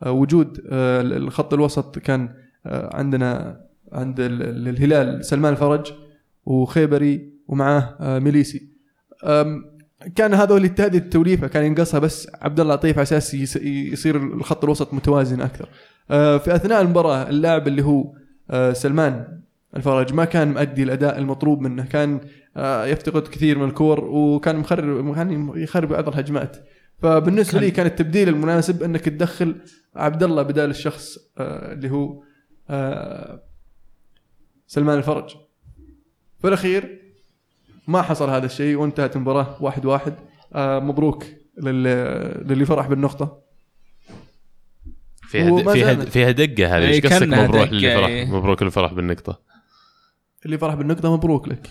وجود آه، الخط الوسط كان آه، عندنا عند ال- ال- الهلال سلمان الفرج وخيبري ومعاه آه، ميليسي كان اللي هذه التوليفة كان ينقصها بس عبد الله لطيف على أساس يصير الخط الوسط متوازن أكثر. في أثناء المباراة اللاعب اللي هو سلمان الفرج ما كان مؤدي الأداء المطلوب منه، كان يفتقد كثير من الكور وكان مخرب كان يخرب بعض الهجمات. فبالنسبة لي كان التبديل المناسب إنك تدخل عبد الله بدال الشخص أه، اللي هو أه، سلمان الفرج. في الأخير ما حصل هذا الشيء وانتهت المباراة واحد واحد. آه مبروك لل- للي فرح بالنقطة. فيها فيها. فيها دقه هذه. إيه، إيش قصدك مبروك اللي فرح إيه. مبروك اللي فرح بالنقطة؟ اللي فرح بالنقطة مبروك لك.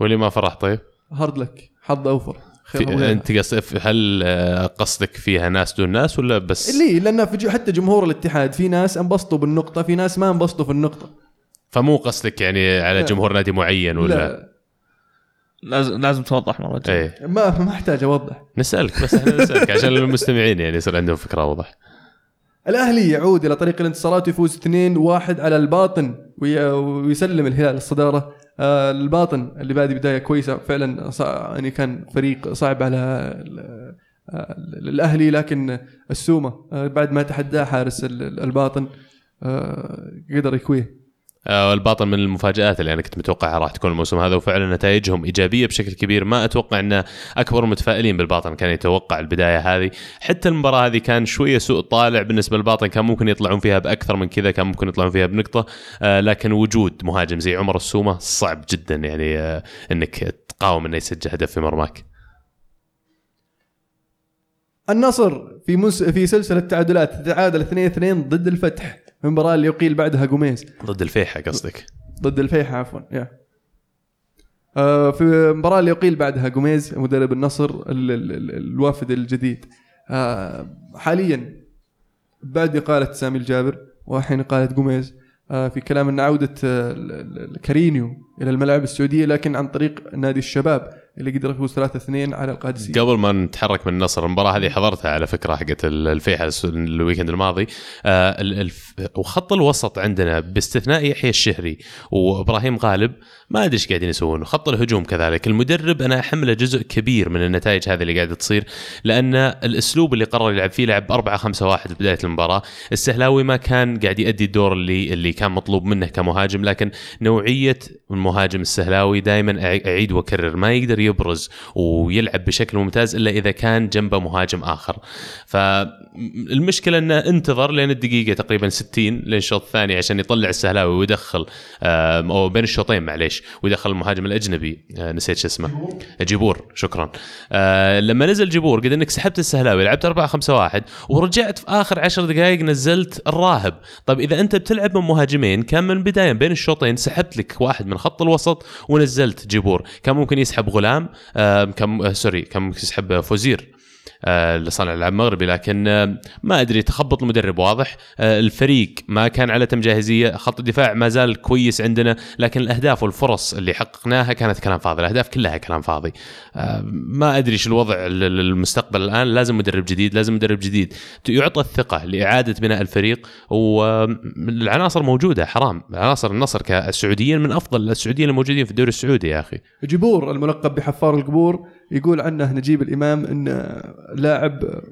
واللي ما فرح طيب؟ هارد لك. حظ أوفر. في. أنت قص- هل آه، قصدك فيها ناس دون ناس ولا بس؟ ليه لأن في حتى جمهور الاتحاد في ناس انبسطوا بالنقطة في ناس ما انبسطوا في النقطة. فمو قصدك يعني على لا. جمهور نادي معين ولا؟ لا. لازم لازم توضح مرة جاية إيه. ما ما أحتاج أوضح. نسألك بس إحنا نسألك عشان المستمعين يعني يصير عندهم فكرة اوضح الأهلي يعود إلى طريق الانتصارات ويفوز 2-1 على الباطن وي- ويسلم الهلال الصدارة. آه، الباطن اللي بادي بداية كويسة فعلا يعني كان فريق صعب على آه، الأهلي لكن السومة آه، بعد ما تحداه حارس ال- ال- الباطن قدر يكويه. آه، الباطن من المفاجآت اللي أنا كنت متوقعها راح تكون الموسم هذا وفعلا نتائجهم إيجابية بشكل كبير. ما أتوقع أن أكبر متفائلين بالباطن كان يتوقع البداية هذه. حتى المباراة هذه كان شوية سوء طالع بالنسبة للباطن كان ممكن يطلعون فيها بأكثر من كذا كان ممكن يطلعون فيها بنقطة. آه، لكن وجود مهاجم زي عمر السومة صعب جدا يعني آه، إنك تقاوم إنه يسجل هدف في مرماك. النصر في مس في سلسلة تعادلات تعادل 2-2 ضد الفتح. المباراة اللي يقيل بعدها قميز ضد الفيحة قصدك. ضد الفيحة عفوا يا. آه في المباراة اللي يقيل بعدها جوميز مدرب النصر ال ال ال الوافد الجديد. آه حاليا بعد إقالة سامي الجابر وحين إقالة جوميز آه في كلام أن عودة الكارينيو إلى الملاعب السعودية لكن عن طريق نادي الشباب. اللي قدر يفوز 3-2 على القادسية. قبل ما نتحرك من النصر المباراة هذه حضرتها على فكرة حقت ال- الفيحة الس- ال weekend الماضي. آه وخط الوسط عندنا باستثناء يحيى الشهري وإبراهيم غالب ما أدري إيش قاعدين يسوون. وخط الهجوم كذلك. المدرب أنا أحمله جزء كبير من النتائج هذه اللي قاعدة تصير لأن الأسلوب اللي قرر يلعب فيه لعب 4 5 1 في بداية المباراة. السهلاوي ما كان قاعد يؤدي الدور اللي اللي كان مطلوب منه كمهاجم لكن نوعية المهاجم السهلاوي دائما أعيد وأكرر. ما يقدر يبرز ويلعب بشكل ممتاز إلا إذا كان جنبه مهاجم آخر. فالمشكلة إنه انتظر لين الدقيقة تقريبا 60 لين الشوط الثاني عشان يطلع السهلاوي ويدخل أو بين الشوطين معليش. ويدخل المهاجم الأجنبي آه، نسيت شو اسمه. جيبور. شكرا. آه، لما نزل جيبور قد إنك سحبت السهلاوي لعبت 4 5 1 ورجعت في آخر 10 دقائق نزلت الراهب. طيب إذا أنت بتلعب من مهاجمين كان من البدايه بين الشوطين سحبت لك واحد من خط الوسط ونزلت جيبور. كان ممكن يسحب غلام آه، كان سوري كان ممكن يسحب فوزير. آه، اللي صانع العاب مغربي لكن آه، ما أدري تخبط المدرب واضح. آه، الفريق ما كان على تم جاهزية خط الدفاع ما زال كويس عندنا لكن الأهداف والفرص اللي حققناها كانت كلام فاضي الأهداف كلها كلام فاضي. ما أدري إيش الوضع لل- للمستقبل الآن. لازم مدرب جديد لازم مدرب جديد. يعطى الثقة لإعادة بناء الفريق والعناصر موجودة حرام. عناصر النصر كالسعوديين من أفضل السعوديين الموجودين في الدوري السعودي يا أخي. جبور الملقب بحفار القبور. يقول عنه نجيب الإمام إن لاعب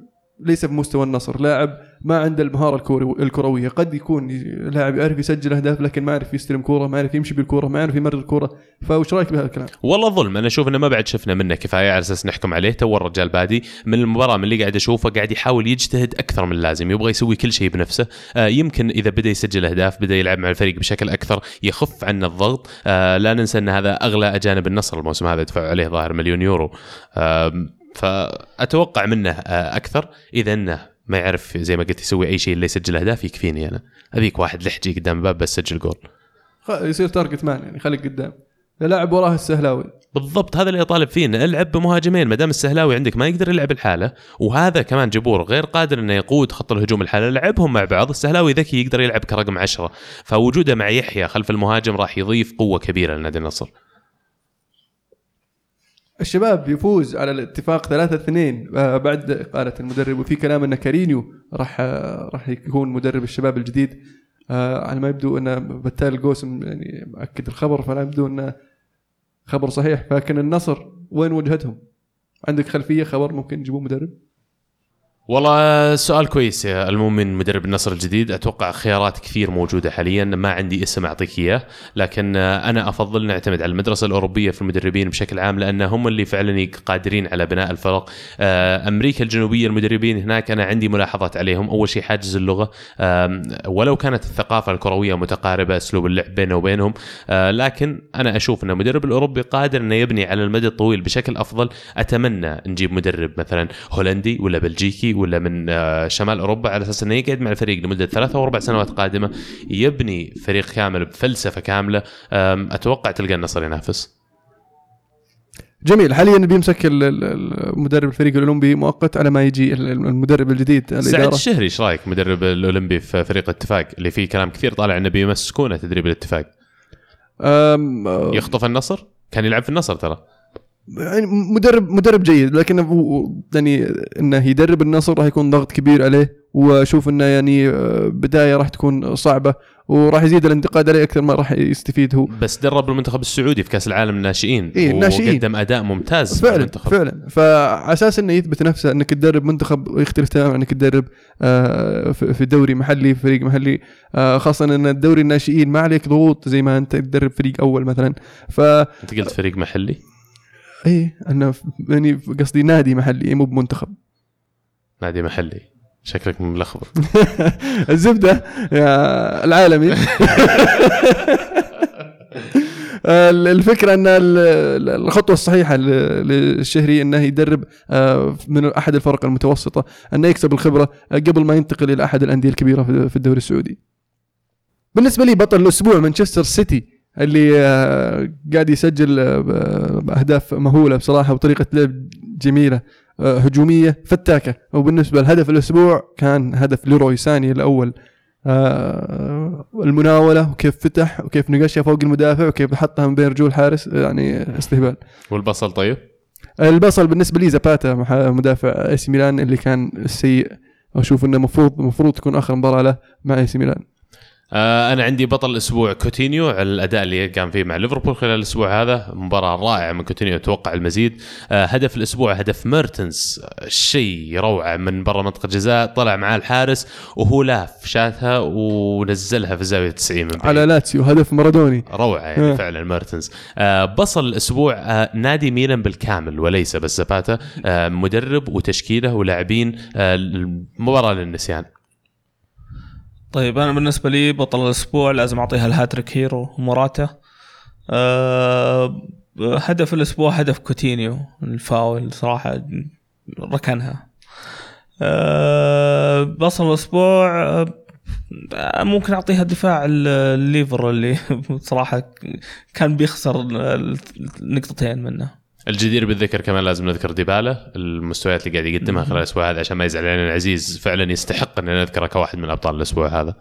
ليس بمستوى النصر. لاعب ما عنده المهارة الكروية. قد يكون لاعب يعرف يسجل أهداف لكن ما يعرف يستلم كورة ما يعرف يمشي بالكورة ما يعرف يمرر الكورة. فوش رأيك بهذا الكلام؟ والله ظلم. أنا أشوف إنه ما بعد شفنا منه كفاية على أساس نحكم عليه. تو الرجال بادي من المباراة من اللي قاعد أشوفه قاعد يحاول يجتهد أكثر من اللازم. يبغى يسوي كل شيء بنفسه. آه يمكن إذا بدأ يسجل أهداف بدأ يلعب مع الفريق بشكل أكثر يخف عنا الضغط. آه لا ننسى إن هذا أغلى أجانب النصر الموسم هذا دفعوا عليه ظاهر مليون يورو. آه فأتوقع منه آه أكثر. إذا إنه ما يعرف زي ما قلت يسوي أي شيء اللي يسجل أهداف يكفيني أنا. ابيك واحد لحجي قدام الباب بس سجل جول. يصير target man يعني خليك قدام. لاعب وراه السهلاوي. بالضبط هذا اللي أطالب فيه إنه ألعب بمهاجمين. ما دام السهلاوي عندك ما يقدر يلعب الحالة وهذا كمان جبور غير قادر إنه يقود خط الهجوم الحالة لعبهم مع بعض. السهلاوي ذكي يقدر يلعب كرقم عشرة. فوجوده مع يحيى خلف المهاجم راح يضيف قوة كبيرة لنادي النصر. الشباب يفوز على الاتفاق 3-2 آه، بعد إقالة المدرب وفي كلام أن كارينيو راح آه، راح يكون مدرب الشباب الجديد آه، على ما يبدو أن بتال القوسم يعني مأكد الخبر فلا يبدو أنه خبر صحيح لكن النصر وين وجهتهم؟ عندك خلفية خبر ممكن يجيبون مدرب؟ والله سؤال كويس يا المؤمن مدرب النصر الجديد. أتوقع خيارات كثير موجودة حاليا. ما عندي اسم أعطيك إياه لكن أنا أفضل نعتمد على المدرسة الأوروبية في المدربين بشكل عام لأن هم اللي فعلا قادرين على بناء الفرق. آه، أمريكا الجنوبية المدربين هناك أنا عندي ملاحظات عليهم. أول شيء حاجز اللغة. ولو كانت الثقافة الكروية متقاربة أسلوب اللعب بينه وبينهم. آه، لكن أنا أشوف أن المدرب الأوروبي قادر انه يبني على المدى الطويل بشكل أفضل. أتمنى نجيب مدرب مثلا هولندي ولا بلجيكي ولا من آه، شمال أوروبا على أساس إنه يقعد مع الفريق لمدة ثلاث أو أربع سنوات قادمة يبني فريق كامل بفلسفة كاملة. أتوقع تلقى النصر ينافس. جميل. حاليا بيمسك مدرب الفريق الأولمبي مؤقت على ما يجي ال- المدرب الجديد سعد الاداره الشهري إيش رأيك؟ مدرب الأولمبي في فريق الاتفاق اللي فيه كلام كثير طالع إنه بيمسكونه تدريب الاتفاق. آه، يخطف النصر؟ كان يلعب في النصر ترى. يعني مدرب مدرب جيد لكن يعني إنه يدرب النصر راح يكون ضغط كبير عليه وأشوف إنه يعني آه، بداية راح تكون صعبة وراح يزيد الانتقاد عليه أكثر ما راح يستفيد هو. بس درب المنتخب السعودي في كأس العالم الناشئين إيه، الناشئين. وقدم أداء ممتاز فعلا المنتخب. فعلا. فعلى أساس إنه يثبت نفسه إنك تدرب منتخب يختلف تماما إنك تدرب آه، في في دوري محلي في فريق محلي آه، خاصه إن الدوري الناشئين ما عليك ضغوط زي ما أنت تدرب فريق أول مثلا. ف أنت قلت فريق محلي؟ اي أنا يعني قصدي نادي محلي مو بمنتخب. نادي محلي. شكلك ملخبط. الزبدة يا العالمي. ال- الفكرة إن ال- ال- الخطوة الصحيحة للشهري إنه يدرب آه، من أحد الفرق المتوسطة إنه يكسب الخبرة آه، قبل ما ينتقل إلى أحد الأندية الكبيرة في الدوري السعودي. بالنسبة لي بطل الأسبوع مانشستر سيتي اللي آه، قاعد يسجل آه، باهداف مهولة بصراحة وطريقة لعب جميلة آه، هجومية فتاكة. وبالنسبة لهدف الأسبوع كان هدف ليروي ساني الأول. المناولة وكيف فتح وكيف نقشها فوق المدافع وكيف حطها من بين رجول الحارس يعني استهبال. والبصل طيب؟ البصل بالنسبة لي زاباتا مح- مدافع إي ميلان اللي كان سيء. أشوف إنه المفروض المفروض تكون آخر مباراة له مع إي ميلان. أنا عندي بطل الأسبوع كوتينيو على الأداء اللي قام فيه مع ليفربول خلال الأسبوع هذا. مباراة رائعة من كوتينيو أتوقع المزيد. آه هدف الأسبوع هدف ميرتنز. آه، شيء روعة من برا منطقة الجزاء. طلع معاه الحارس وهو لاف شاتها ونزلها في زاوية 90 من بعيد. على لاتسيو هدف مارادوني. روعة يعني آه. فعلا ميرتنز. آه بصل الأسبوع آه نادي ميلان بالكامل وليس بس زاباتا آه مدرب وتشكيلة ولاعبين. آه المباراة للنسيان. طيب أنا بالنسبة لي بطل الأسبوع لازم أعطيها ال hat-trick hero موراتا أه هدف الأسبوع هدف كوتينيو الفاول صراحة ركنها. أه بصل الأسبوع أه ممكن أعطيها دفاع ال- الليفر اللي صراحة كان بيخسر نقطتين منه. الجدير بالذكر كمان لازم نذكر ديبالا المستويات اللي قاعد يقدمها خلال الأسبوع هذا عشان ما يزعل علينا. العزيز فعلا يستحق أن نذكره كواحد من أبطال الأسبوع هذا.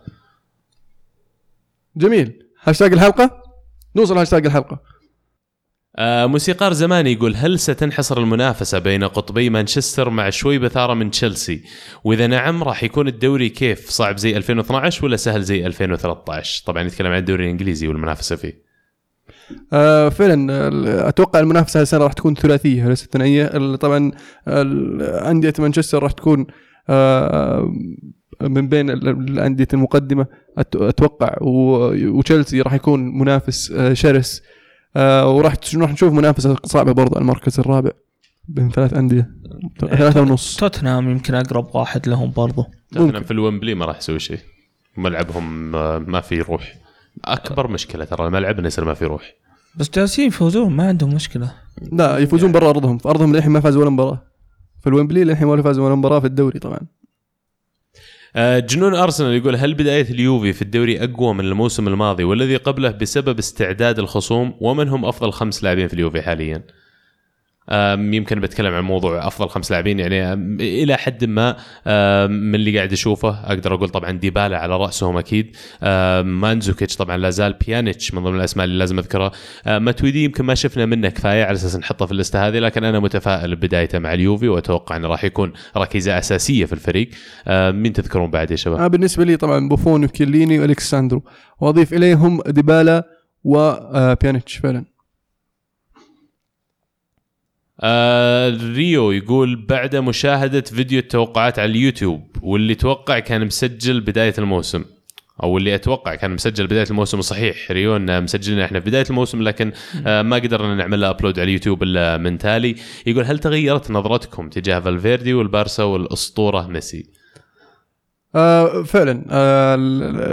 جميل. هاشتاج الحلقة؟ نوصل هاشتاج الحلقة. آه موسيقار زماني يقول هل ستنحصر المنافسة بين قطبي مانشستر مع شوي بإثارة من تشيلسي؟ وإذا نعم راح يكون الدوري كيف؟ صعب زي 2012 ولا سهل زي 2013 طبعا يتكلم عن الدوري الإنجليزي والمنافسة فيه. آه فعلا آه، أتوقع المنافسة هذه السنة راح تكون ثلاثية ليست ثنائيه ال- طبعا ال- أندية مانشستر راح تكون آه من بين ال- الأندية المقدمة أت- أتوقع. وتشيلسي راح يكون منافس شرس. وراح راح نشوف منافسة صعبة برضه على المركز الرابع بين ثلاث أندية. ثلاثة ونص. توتنهام يمكن أقرب واحد لهم برضو. توتنهام في الومبلي ما راح يسوي شيء. ملعبهم ما في روح. أكبر مشكلة ترى الملعب انه يصير ما في روح. بس جالسين يفوزون ما عندهم مشكلة. لا يفوزون برا أرضهم. في أرضهم للحين ما فازوا ولا مباراة. في الويمبلي للحين ولا فازوا ولا مباراة في الدوري طبعا. آه، جنون أرسنال يقول هل بداية اليوفي في الدوري أقوى من الموسم الماضي والذي قبله بسبب استعداد الخصوم؟ ومن هم أفضل خمس لاعبين في اليوفي حاليا؟ يمكن بتكلم عن موضوع أفضل خمس لاعبين يعني إلى حد ما من اللي قاعد أشوفه أقدر أقول طبعا ديبالا على رأسهم أكيد مانزوكيتش طبعا لا زال بيانيتش من ضمن الأسماء اللي لازم اذكرها ماتويدي يمكن ما شفنا منه كفاية على أساس نحطه في اللسته هذه لكن أنا متفائل ببدايته مع اليوفي وأتوقع إنه راح يكون ركيزة أساسية في الفريق مين تذكرون بعد يا شباب؟ آه بالنسبة لي طبعا بوفون وكيليني والكساندرو وأضيف إليهم ديبالا وبيانيتش فعلا آه ريو يقول بعد مشاهدة فيديو التوقعات على اليوتيوب واللي توقع كان مسجل بداية الموسم أو اللي أتوقع كان مسجل بداية الموسم صحيح ريو إنه مسجلنا إحنا في بداية الموسم لكن آه ما قدرنا نعمل له upload على اليوتيوب إلا من تالي. يقول هل تغيرت نظرتكم تجاه فالفيردي والبارسا والأسطورة؟ ميسي؟ آه فعلا آه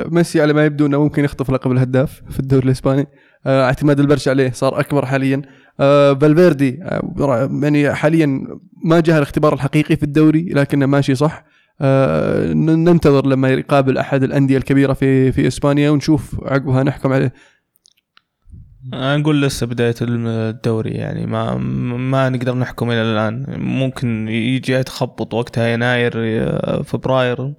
ميسي على ما يبدو إنه ممكن يخطف لقب الهداف في الدوري الإسباني. آه اعتماد البرشا عليه صار أكبر حاليا. فالفيردي آه يعني حاليا ما جاء الاختبار الحقيقي في الدوري لكنه ماشي صح. آه ننتظر لما يقابل أحد الأندية الكبيرة في في إسبانيا ونشوف عقبها نحكم عليه. أنا نقول لسه بداية الدوري يعني ما ما نقدر نحكم إلى الآن. ممكن يجي يتخبط وقتها يناير فبراير.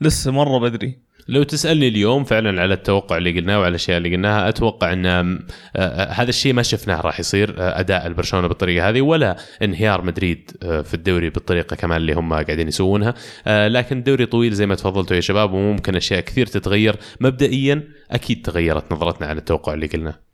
لسه مرة بدري. لو تسألني اليوم فعلا على التوقع اللي قلناه وعلى الأشياء اللي قلناها أتوقع إن آه، آه، هذا الشيء ما شفناه راح يصير آه، أداء البرشلونة بالطريقة هذه ولا انهيار مدريد في الدوري بالطريقة كمان اللي هم قاعدين يسوونها. لكن الدوري طويل زي ما تفضلتوا يا شباب وممكن أشياء كثير تتغير. مبدئيا أكيد تغيرت نظرتنا عن التوقع اللي قلناه.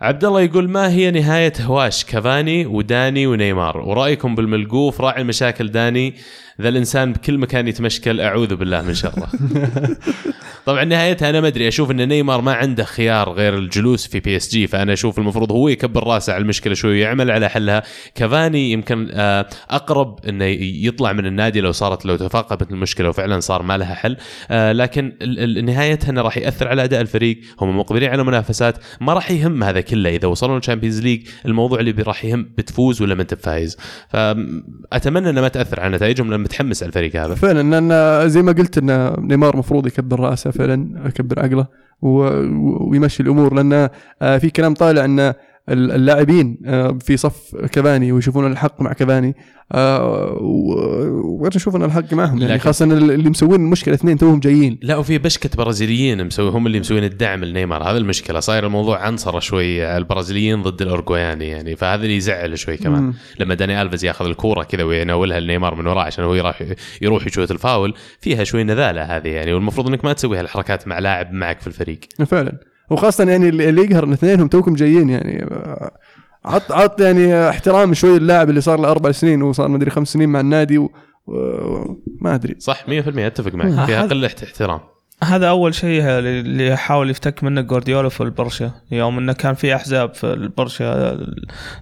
عبد الله يقول ما هي نهاية هواش كافاني وداني ونيمار؟ ورأيكم بالملقوف راعي المشاكل داني ذا الإنسان بكل مكان يتمشكل أعوذ بالله من شره. طبعا نهايتها أنا ما أدري أشوف إن نيمار ما عنده خيار غير الجلوس في PSG فأنا أشوف المفروض هو يكبر راسه على المشكلة شوي ويعمل على حلها. كافاني يمكن آه، أقرب إنه يطلع من النادي لو صارت لو تفاقمت المشكلة وفعلا صار ما لها حل. آه، لكن نهايتها إنه راح يأثر على أداء الفريق هم مقبلين على منافسات ما راح يهم هذا كله. إذا وصلوا لل Champions League الموضوع اللي راح يهم بتفوز ولا ما انت فايز فأتمنى إنه ما تأثر على نتائجهم لأن متحمس على الفريق هذا. فعلا لأن زي ما قلت إن نيمار المفروض يكبر رأسه فعلا يكبر عقله ويمشي الأمور. لأن آه، في كلام طالع إن اللاعبين آه، في صف كافاني ويشوفون الحق مع كافاني آه، وأنا أشوف ان الحق معهم يعني خاصة اللي مسوين المشكلة اثنين توهم جايين. لا وفي بشكة برازيليين مسوي هم اللي مسوين الدعم لنيمار هذا المشكلة صاير الموضوع عنصره شوي البرازيليين ضد الاورجواياني يعني فهذا اللي يزعل شوي كمان. مم. لما داني ألفيز ياخذ الكورة كذا ويناولها لنيمار من وراه عشان هو يروح يروح يشوت الفاول فيها شوي نذالة هذه يعني والمفروض إنك ما تسوي هالحركات مع لاعب معك في الفريق. فعلا. وخاصة يعني اللي يقهر إن اثنينهم توكم جايين يعني. عط عط يعني احترام شوي اللاعب اللي صار له أربع سنين وصار ما أدري خمس سنين مع النادي وما أدري. صح 100% أتفق معك. فيها قله احترام. هذا أول شيء اللي حاول يفتك منه جوارديولا في البرشا. يوم إنه كان في أحزاب في البرشا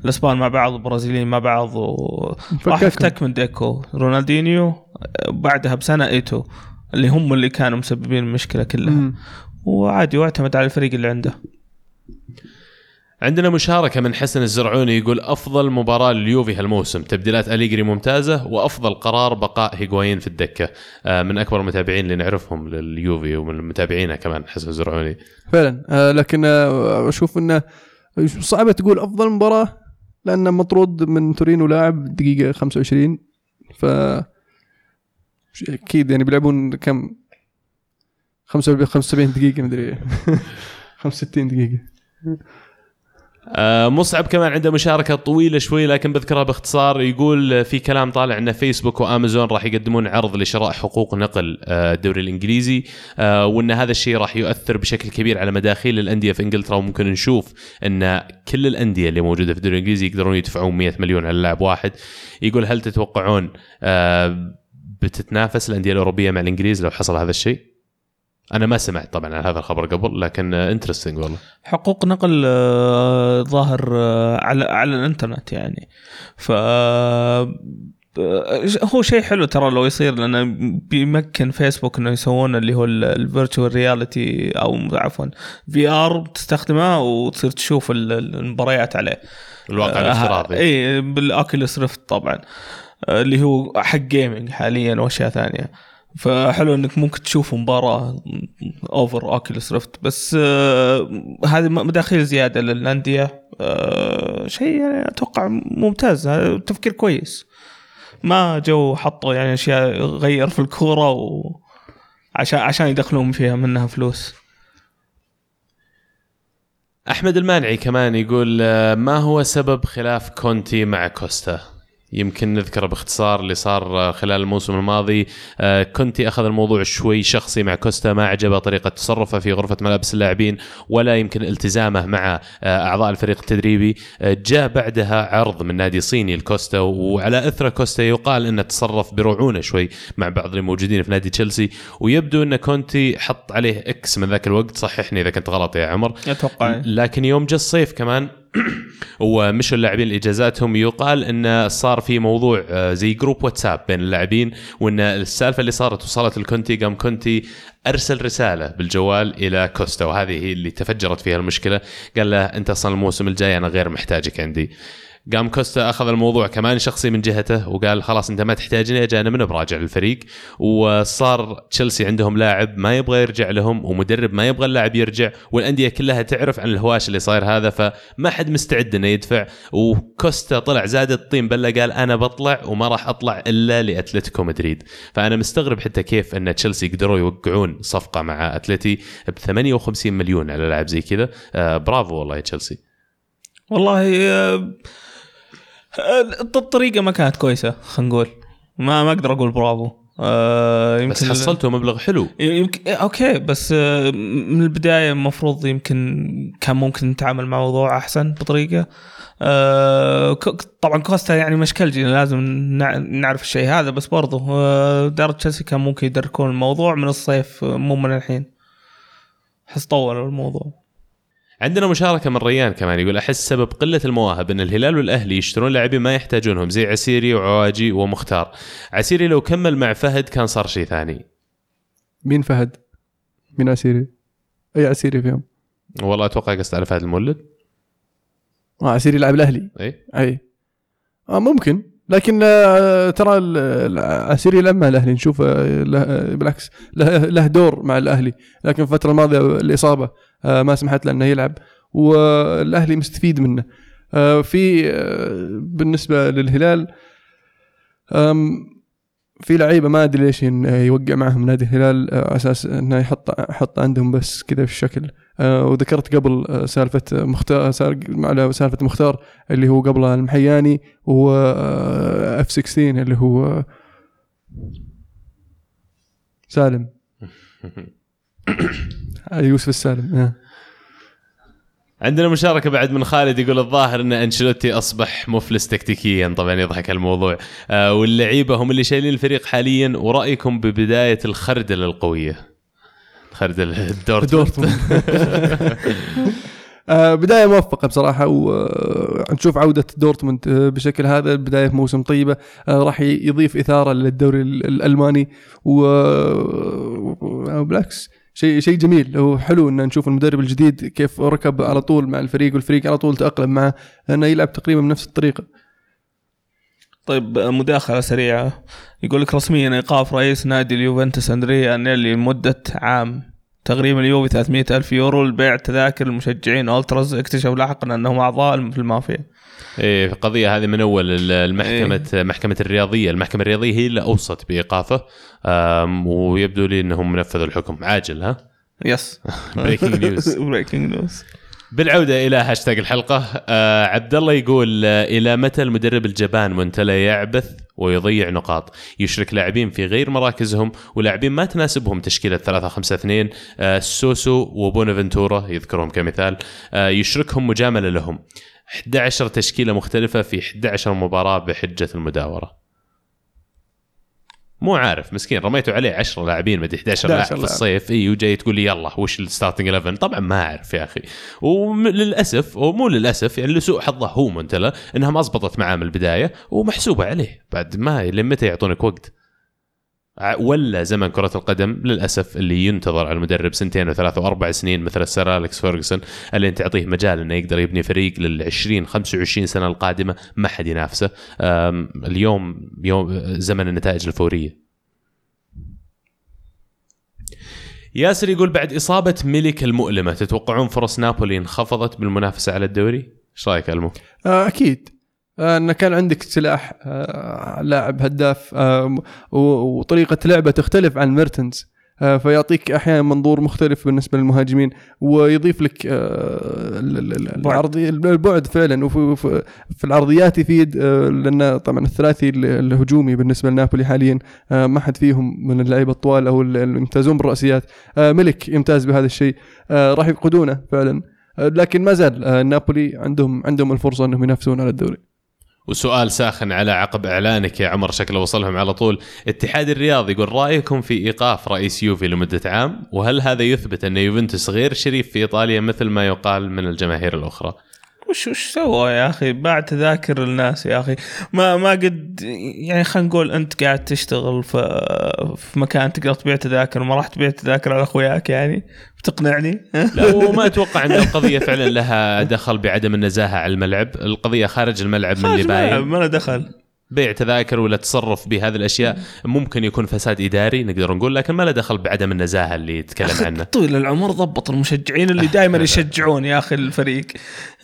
الإسبان مع بعض البرازيليين مع بعض وراح يفتك من ديكو. رونالدينيو بعدها بسنة إيتو اللي هم اللي كانوا مسببين المشكلة كلها. وعادي واعتمد على الفريق اللي عنده. عندنا مشاركة من حسن الزرعوني يقول أفضل مباراة لليوفي هالموسم. تبديلات أليجري ممتازة وأفضل قرار بقاء هيغوايين في الدكة. آه، من أكبر المتابعين اللي نعرفهم لليوفي ومن متابعينه كمان حسن الزرعوني. فعلا. آه، لكن آه، أشوف أنه صعبة تقول أفضل مباراة لأنه مطرود من تورينو لاعب دقيقة 25 ف أكيد يعني بيلعبون كم 75 دقيقة مدري. 65 دقيقة. آه، مصعب كمان عنده مشاركة طويلة شوي لكن بذكرها باختصار يقول في كلام طالع ان فيسبوك وأمازون راح يقدمون عرض لشراء حقوق نقل آه، الدوري الإنجليزي آه، وإن هذا الشيء راح يؤثر بشكل كبير على مداخيل الأندية في إنجلترا. وممكن نشوف إن كل الأندية اللي موجودة في الدوري الإنجليزي يقدرون يدفعون 100 مليون على لاعب واحد. يقول هل تتوقعون بتتنافس الأندية الأوروبية مع الإنجليز لو حصل هذا الشيء؟ أنا ما سمعت طبعا عن هذا الخبر قبل لكن interesting والله. حقوق نقل آه، ظاهر آه، على على الإنترنت يعني. ف آه، هو شيء حلو ترى لو يصير لأنه بيمكن فيسبوك إنه يسوون اللي هو ال virtual reality أو عفوا VR تستخدمه وتصير تشوف المباريات عليه. الواقع الافتراضي. اي بال Oculus Rift طبعا اللي هو حق gaming حاليا وأشياء ثانية. فحلو إنك ممكن تشوف مباراة over Oculus Rift بس آه هذه مداخيل زيادة للأندية آه شيء يعني أتوقع ممتاز. تفكير كويس. ما جو حطوا يعني أشياء غير في الكورة و عشان عشان يدخلون فيها منها فلوس. أحمد المانعي كمان يقول آه، ما هو سبب خلاف كونتي مع كوستا؟ يمكن نذكره باختصار اللي صار خلال الموسم الماضي. آه، كونتي أخذ الموضوع شوي شخصي مع كوستا ما عجبه طريقة تصرفه في غرفة ملابس اللاعبين ولا يمكن التزامه مع آه، أعضاء الفريق التدريبي. آه، جاء بعدها عرض من نادي صيني لكوستا وعلى اثر كوستا يقال إنه تصرف برعونة شوي مع بعض الموجودين في نادي تشيلسي. ويبدو إن كونتي حط عليه X من ذاك الوقت. صححني إذا كنت غلط يا عمر. أتوقع. لكن يوم جاء الصيف كمان ومشوا اللاعبين لاجازاتهم يقال انه صار في موضوع آه، زي group WhatsApp بين اللاعبين وإن السالفة اللي صارت وصلت لكونتي قام كونتي أرسل رسالة بالجوال إلى كوستا وهذه هي اللي تفجرت فيها المشكلة. قال له أنت أصلا الموسم الجاي أنا غير محتاجك عندي. قام كوستا أخذ الموضوع كمان شخصي من جهته وقال خلاص أنت ما تحتاجني أجي أنا ماني براجع للفريق. وصار تشيلسي عندهم لاعب ما يبغى يرجع لهم ومدرب ما يبغى اللاعب يرجع والأندية كلها تعرف عن الهواش اللي صاير هذا فما حد مستعد إنه يدفع. وكوستا طلع زاد الطين بلة قال أنا بطلع وما راح أطلع إلا لأتلتيكو مدريد. فأنا مستغرب حتى كيف إن تشيلسي قدروا يوقعون صفقة مع أتلتي ب 58 مليون على لاعب زي كذا. آه برافو والله يا تشيلسي. والله آه، الطريقة ما كانت كويسة خلينا نقول. ما ما أقدر أقول برافو. آه، يمكن بس حصلتوا مبلغ حلو. يمكن إيه، أوكي بس آه، من البداية المفروض يمكن كان ممكن نتعامل مع الموضوع أحسن بطريقة. آه، طبعا كوستا يعني مشكلجي لازم نع- نعرف الشيء هذا بس برضه آه، إدارة تشيلسي كان ممكن يدركون الموضوع من الصيف مو من الحين. احس طولوا الموضوع. عندنا مشاركة من ريان كمان يقول أحس سبب قلة المواهب أن الهلال والأهلي يشترون لاعبين ما يحتاجونهم زي عسيري وعواجي ومختار. عسيري لو كمل مع فهد كان صار شيء ثاني. مين فهد؟ مين عسيري؟ أي عسيري فيهم؟ والله أتوقع قصد على فهد المولد. آه عسيري يلعب الأهلي. أي. إي. آه ممكن. لكن آه ترى عسيري مع الأهلي نشوف آه، آه، بالعكس له, دور مع الأهلي. لكن الفترة الماضية الإصابة ما سمحت له إنه يلعب والأهلي مستفيد منه. في بالنسبة للهلال في لعيبة ما أدري ليش يوقع معهم نادي الهلال على أساس إنه يحط يحط عندهم بس كذا في الشكل. وذكرت قبل آه، سالفة مختار على سالفة مختار اللي هو قبلها المحياني و اف 16 اللي هو آه، سالم. آه، يوسف السالم آه. عندنا مشاركة بعد من خالد يقول الظاهر إن أنشيلوتي أصبح مفلس تكتيكيا. طبعا يضحك الموضوع. آه واللعيبة هم اللي شايلين الفريق حاليا. ورأيكم ببداية الخردلة القوية خردلة دورتموند دورتموند آه، بداية موفقة بصراحة ونشوف عودة دورتموند آه، بشكل هذا. بداية موسم طيبة آه، راح يضيف إثارة للدوري ال- الألماني. وبالعكس شيء شيء جميل. هو حلو إن نشوف المدرب الجديد كيف ركب على طول مع الفريق والفريق على طول تأقلم معه إنه يلعب تقريبا بنفس الطريقة. طيب مداخلة سريعة. يقول لك رسميا إيقاف رئيس نادي اليوفنتوس أندريا انيلي لمدة عام. تقريبا اليوفي 300 ألف يورو لبيع تذاكر المشجعين ultras اكتشف لاحقا أنهم أعضاء في المافيا. إيه القضية هذه من أول ال- المحكمة محكمة الرياضية، المحكمة الرياضية هي اللي أوصت بإيقافه. آم، ويبدو لي أنهم نفذوا الحكم. عاجل ها؟ yes Breaking news. breaking news بالعودة إلى هاشتاج الحلقة آه عبد الله يقول آه إلى متى المدرب الجبان مونتيلا يعبث ويضيع نقاط؟ يشرك لاعبين في غير مراكزهم ولاعبين ما تناسبهم تشكيلة 3 5 2 آه سوسو وبونافنتورا يذكرهم كمثال آه يشركهم مجاملة لهم. 11 تشكيلة مختلفة في 11 مباراة بحجة المداورة. مو عارف مسكين رميتوا عليه 10 لاعبين مدري 11 لاعب 11 في. الصيف. إي وجاي تقول لي يلا وش ال starting 11 طبعا ما أعرف يا أخي. وللأسف ومو للأسف يعني لسوء حظه هو مونتيلا إنها ما زبطت معاه من البداية ومحسوبة عليه بعد ما لين متى يعطونك وقت؟ ولا زمن كرة القدم للأسف اللي ينتظر على المدرب سنتين وثلاث وأربع سنين مثل السير أليكس فيرجسون اللي أنت تعطيه مجال أنه يقدر يبني فريق لل 20 25 سنة القادمة ما حد ينافسه اليوم يوم زمن النتائج الفورية ياسر يقول بعد إصابة ميليك المؤلمة تتوقعون فرص نابولي انخفضت بالمنافسة على الدوري؟ إيش رأيك ألمو؟ آه، أكيد آه، إن كان عندك سلاح آه، لاعب هداف آه، وطريقة لعبه تختلف عن ميرتنز. فيعطيك أحيانا منظور مختلف بالنسبة للمهاجمين ويضيف لك ال- ال- ال- العرضي البعد فعلا. وفي وفي- في العرضيات يفيد لأن طبعا الثلاثي ال- الهجومي بالنسبة لنابولي حاليا ما حد فيهم من اللعيبة الطوال أو يمتازون بالرأسيات. ملك يمتاز بهذا الشيء راح يفقدونه فعلا. لكن ما زال نابولي عندهم عندهم الفرصة إنهم ينافسون على الدوري. وسؤال ساخن على عقب إعلانك يا عمر شكله وصلهم على طول. اتحاد الرياض يقول رأيكم في إيقاف رئيس يوفي لمدة عام؟ وهل هذا يثبت أن يوفنتوس غير شريف في إيطاليا مثل ما يقال من الجماهير الأخرى؟ وش وش سوى يا أخي؟ باع تذاكر الناس يا أخي. ما ما قد يعني خلينا نقول أنت قاعد تشتغل في في مكان تقدر تبيع تذاكر وما راح تبيع تذاكر على أخوياك يعني؟ بتقنعني؟ لا وما أتوقع إن القضية فعلا لها دخل بعدم النزاهة على الملعب، القضية خارج الملعب من اللي ما باين ما له دخل. بيع تذاكر ولا تصرف بهذه الأشياء ممكن يكون فساد إداري نقدر نقول لكن ما له دخل بعدم النزاهة اللي يتكلم عنه. طويل العمر ضبط المشجعين اللي دائما يشجعون يا أخي الفريق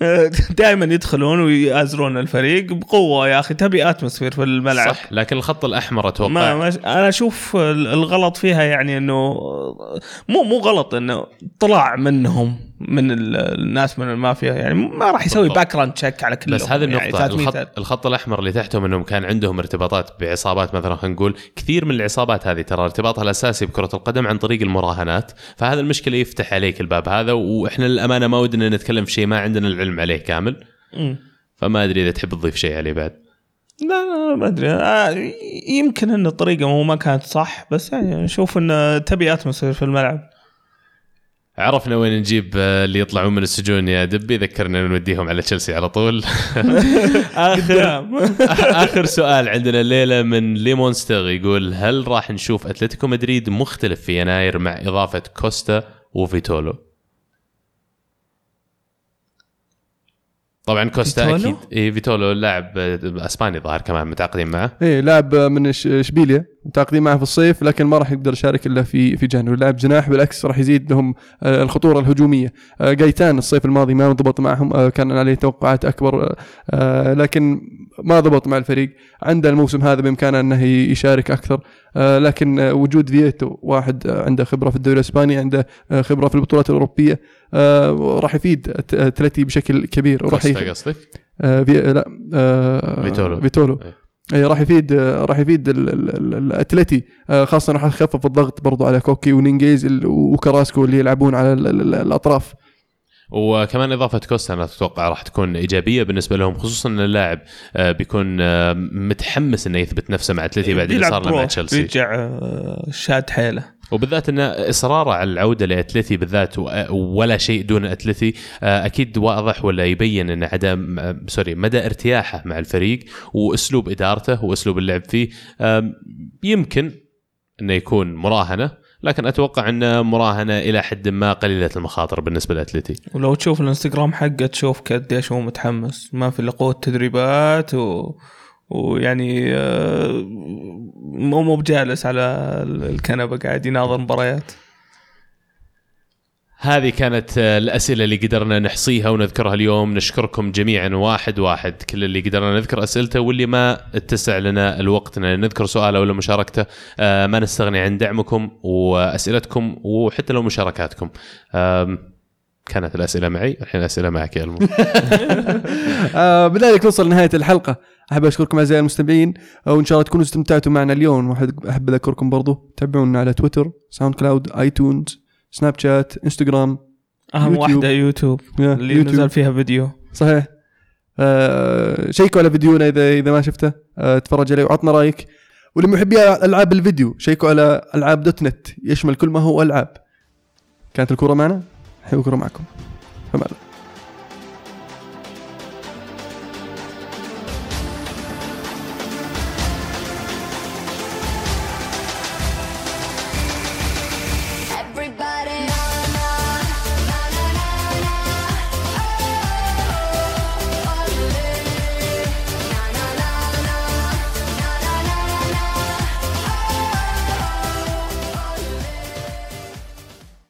دائما يدخلون ويأزرون الفريق بقوة يا أخي تبي اتموسفير في الملعب صح لكن الخط الأحمر أتوقع ما, ما أنا أشوف الغلط فيها يعني إنه مو مو غلط إنه طلع منهم من ال- الناس من المافيا يعني ما راح يسوي. background check على كلهم بس هذه يعني النقطة 300 الخط, الخط الأحمر اللي تحتهم أنهم كان عندهم ارتباطات بعصابات مثلا خلينا نقول كثير من العصابات هذه ترى ارتباطها الأساسي بكرة القدم عن طريق المراهنات. فهذا المشكلة يفتح عليك الباب هذا وإحنا للأمانة ما ودنا نتكلم في شيء ما عندنا العلم عليه كامل. فما أدري إذا تحب تضيف شيء عليه بعد. لا لا ما أدري. آه، يمكن إن الطريقة مو ما كانت صح بس يعني أشوف إن تبي atmosphere في الملعب. عرفنا وين نجيب آه، اللي يطلعون من السجون يا دبي ذكرنا نوديهم على تشيلسي على طول آخر قدام. آخر سؤال عندنا الليلة من ليمونستر يقول هل راح نشوف أتلتيكو مدريد مختلف في يناير مع إضافة كوستا وفيتولو؟ طبعا كوستا فيتولو؟ أكيد. إيه فيتولو لاعب آه، أسباني ظاهر كمان متعاقدين معه. إيه لاعب من إش- إشبيليا. متعاقدين معه في الصيف لكن ما راح يقدر يشارك إلا في في جانوري لاعب جناح بالعكس راح يزيد لهم آه، الخطورة الهجومية. آه، جايتان الصيف الماضي ما ضبط معهم آه، كان عليه توقعات أكبر آه، آه، لكن ما ضبط مع الفريق. عنده الموسم هذا بإمكانه إنه يشارك أكثر. آه، لكن آه، وجود فييتو واحد آه، عنده خبرة في الدوري الإسباني عنده آه، خبرة في البطولات الأوروبية. آه، راح يفيد اتلتي بشكل كبير وراح قصدك؟ آه، في لا آه، فيتولو. فيتولو إيه. اي راح يفيد آه، راح يفيد ال- ال- ال- الاتلتي آه، خاصة راح يخفف الضغط برضو على كوكي ونيغيز وكراسكو اللي يلعبون على ال- ال- الأطراف وكمان إضافة كوستا أنا أتوقع راح تكون إيجابية بالنسبة لهم خصوصا إن اللاعب آه، بيكون آه، متحمس إنه يثبت نفسه مع اتلتي بعد اللي صار له مع تشيلسي بيرجع آه، شاد حيله وبالذات إن إصراره على العودة لاتلتي بالذات ولا شيء دون اتلتي آه، أكيد واضح ولا يبين إن عدم آه، سوري مدى ارتياحه مع الفريق وأسلوب إدارته وأسلوب اللعب فيه. يمكن إنه يكون مراهنة لكن أتوقع انه مراهنة إلى حد ما قليلة المخاطر بالنسبة لاتلتي ولو تشوف الانستغرام حقه تشوف قديش هو متحمس ما في إلا قوة تدريبات و... ويعني آه، مو مو بجالس على الكنبة قاعد يناظر مباريات. هذه كانت آه، الأسئلة اللي قدرنا نحصيها ونذكرها اليوم. نشكركم جميعا واحد واحد كل اللي قدرنا نذكر أسئلته واللي ما اتسع لنا الوقت. ان نذكر سؤاله ولا مشاركته آه، ما نستغني عن دعمكم وأسئلتكم وحتى لو مشاركاتكم. كانت الأسئلة معي الحين الأسئلة معك يا المو بذلك نوصل لنهاية الحلقة. أحب أشكركم أعزائي المستمعين وان شاء الله تكونوا استمتعتوا معنا اليوم. احب أذكركم برضو تابعونا على تويتر ساوند كلاود آيتونز سناب شات إنستغرام أهم يوتيوب. واحدة يوتيوب اللي يوتيوب. نزل فيها فيديو. صحيح. آه شيكوا على فيديونا اذا إذا ما شفته. آه تفرج عليه وعطنا رأيك. ولمحبي ألعاب الفيديو شيكوا على ألعاب dot net يشمل كل ما هو ألعاب. كانت الكره معنا؟ حلو الكره معكم. فمان الله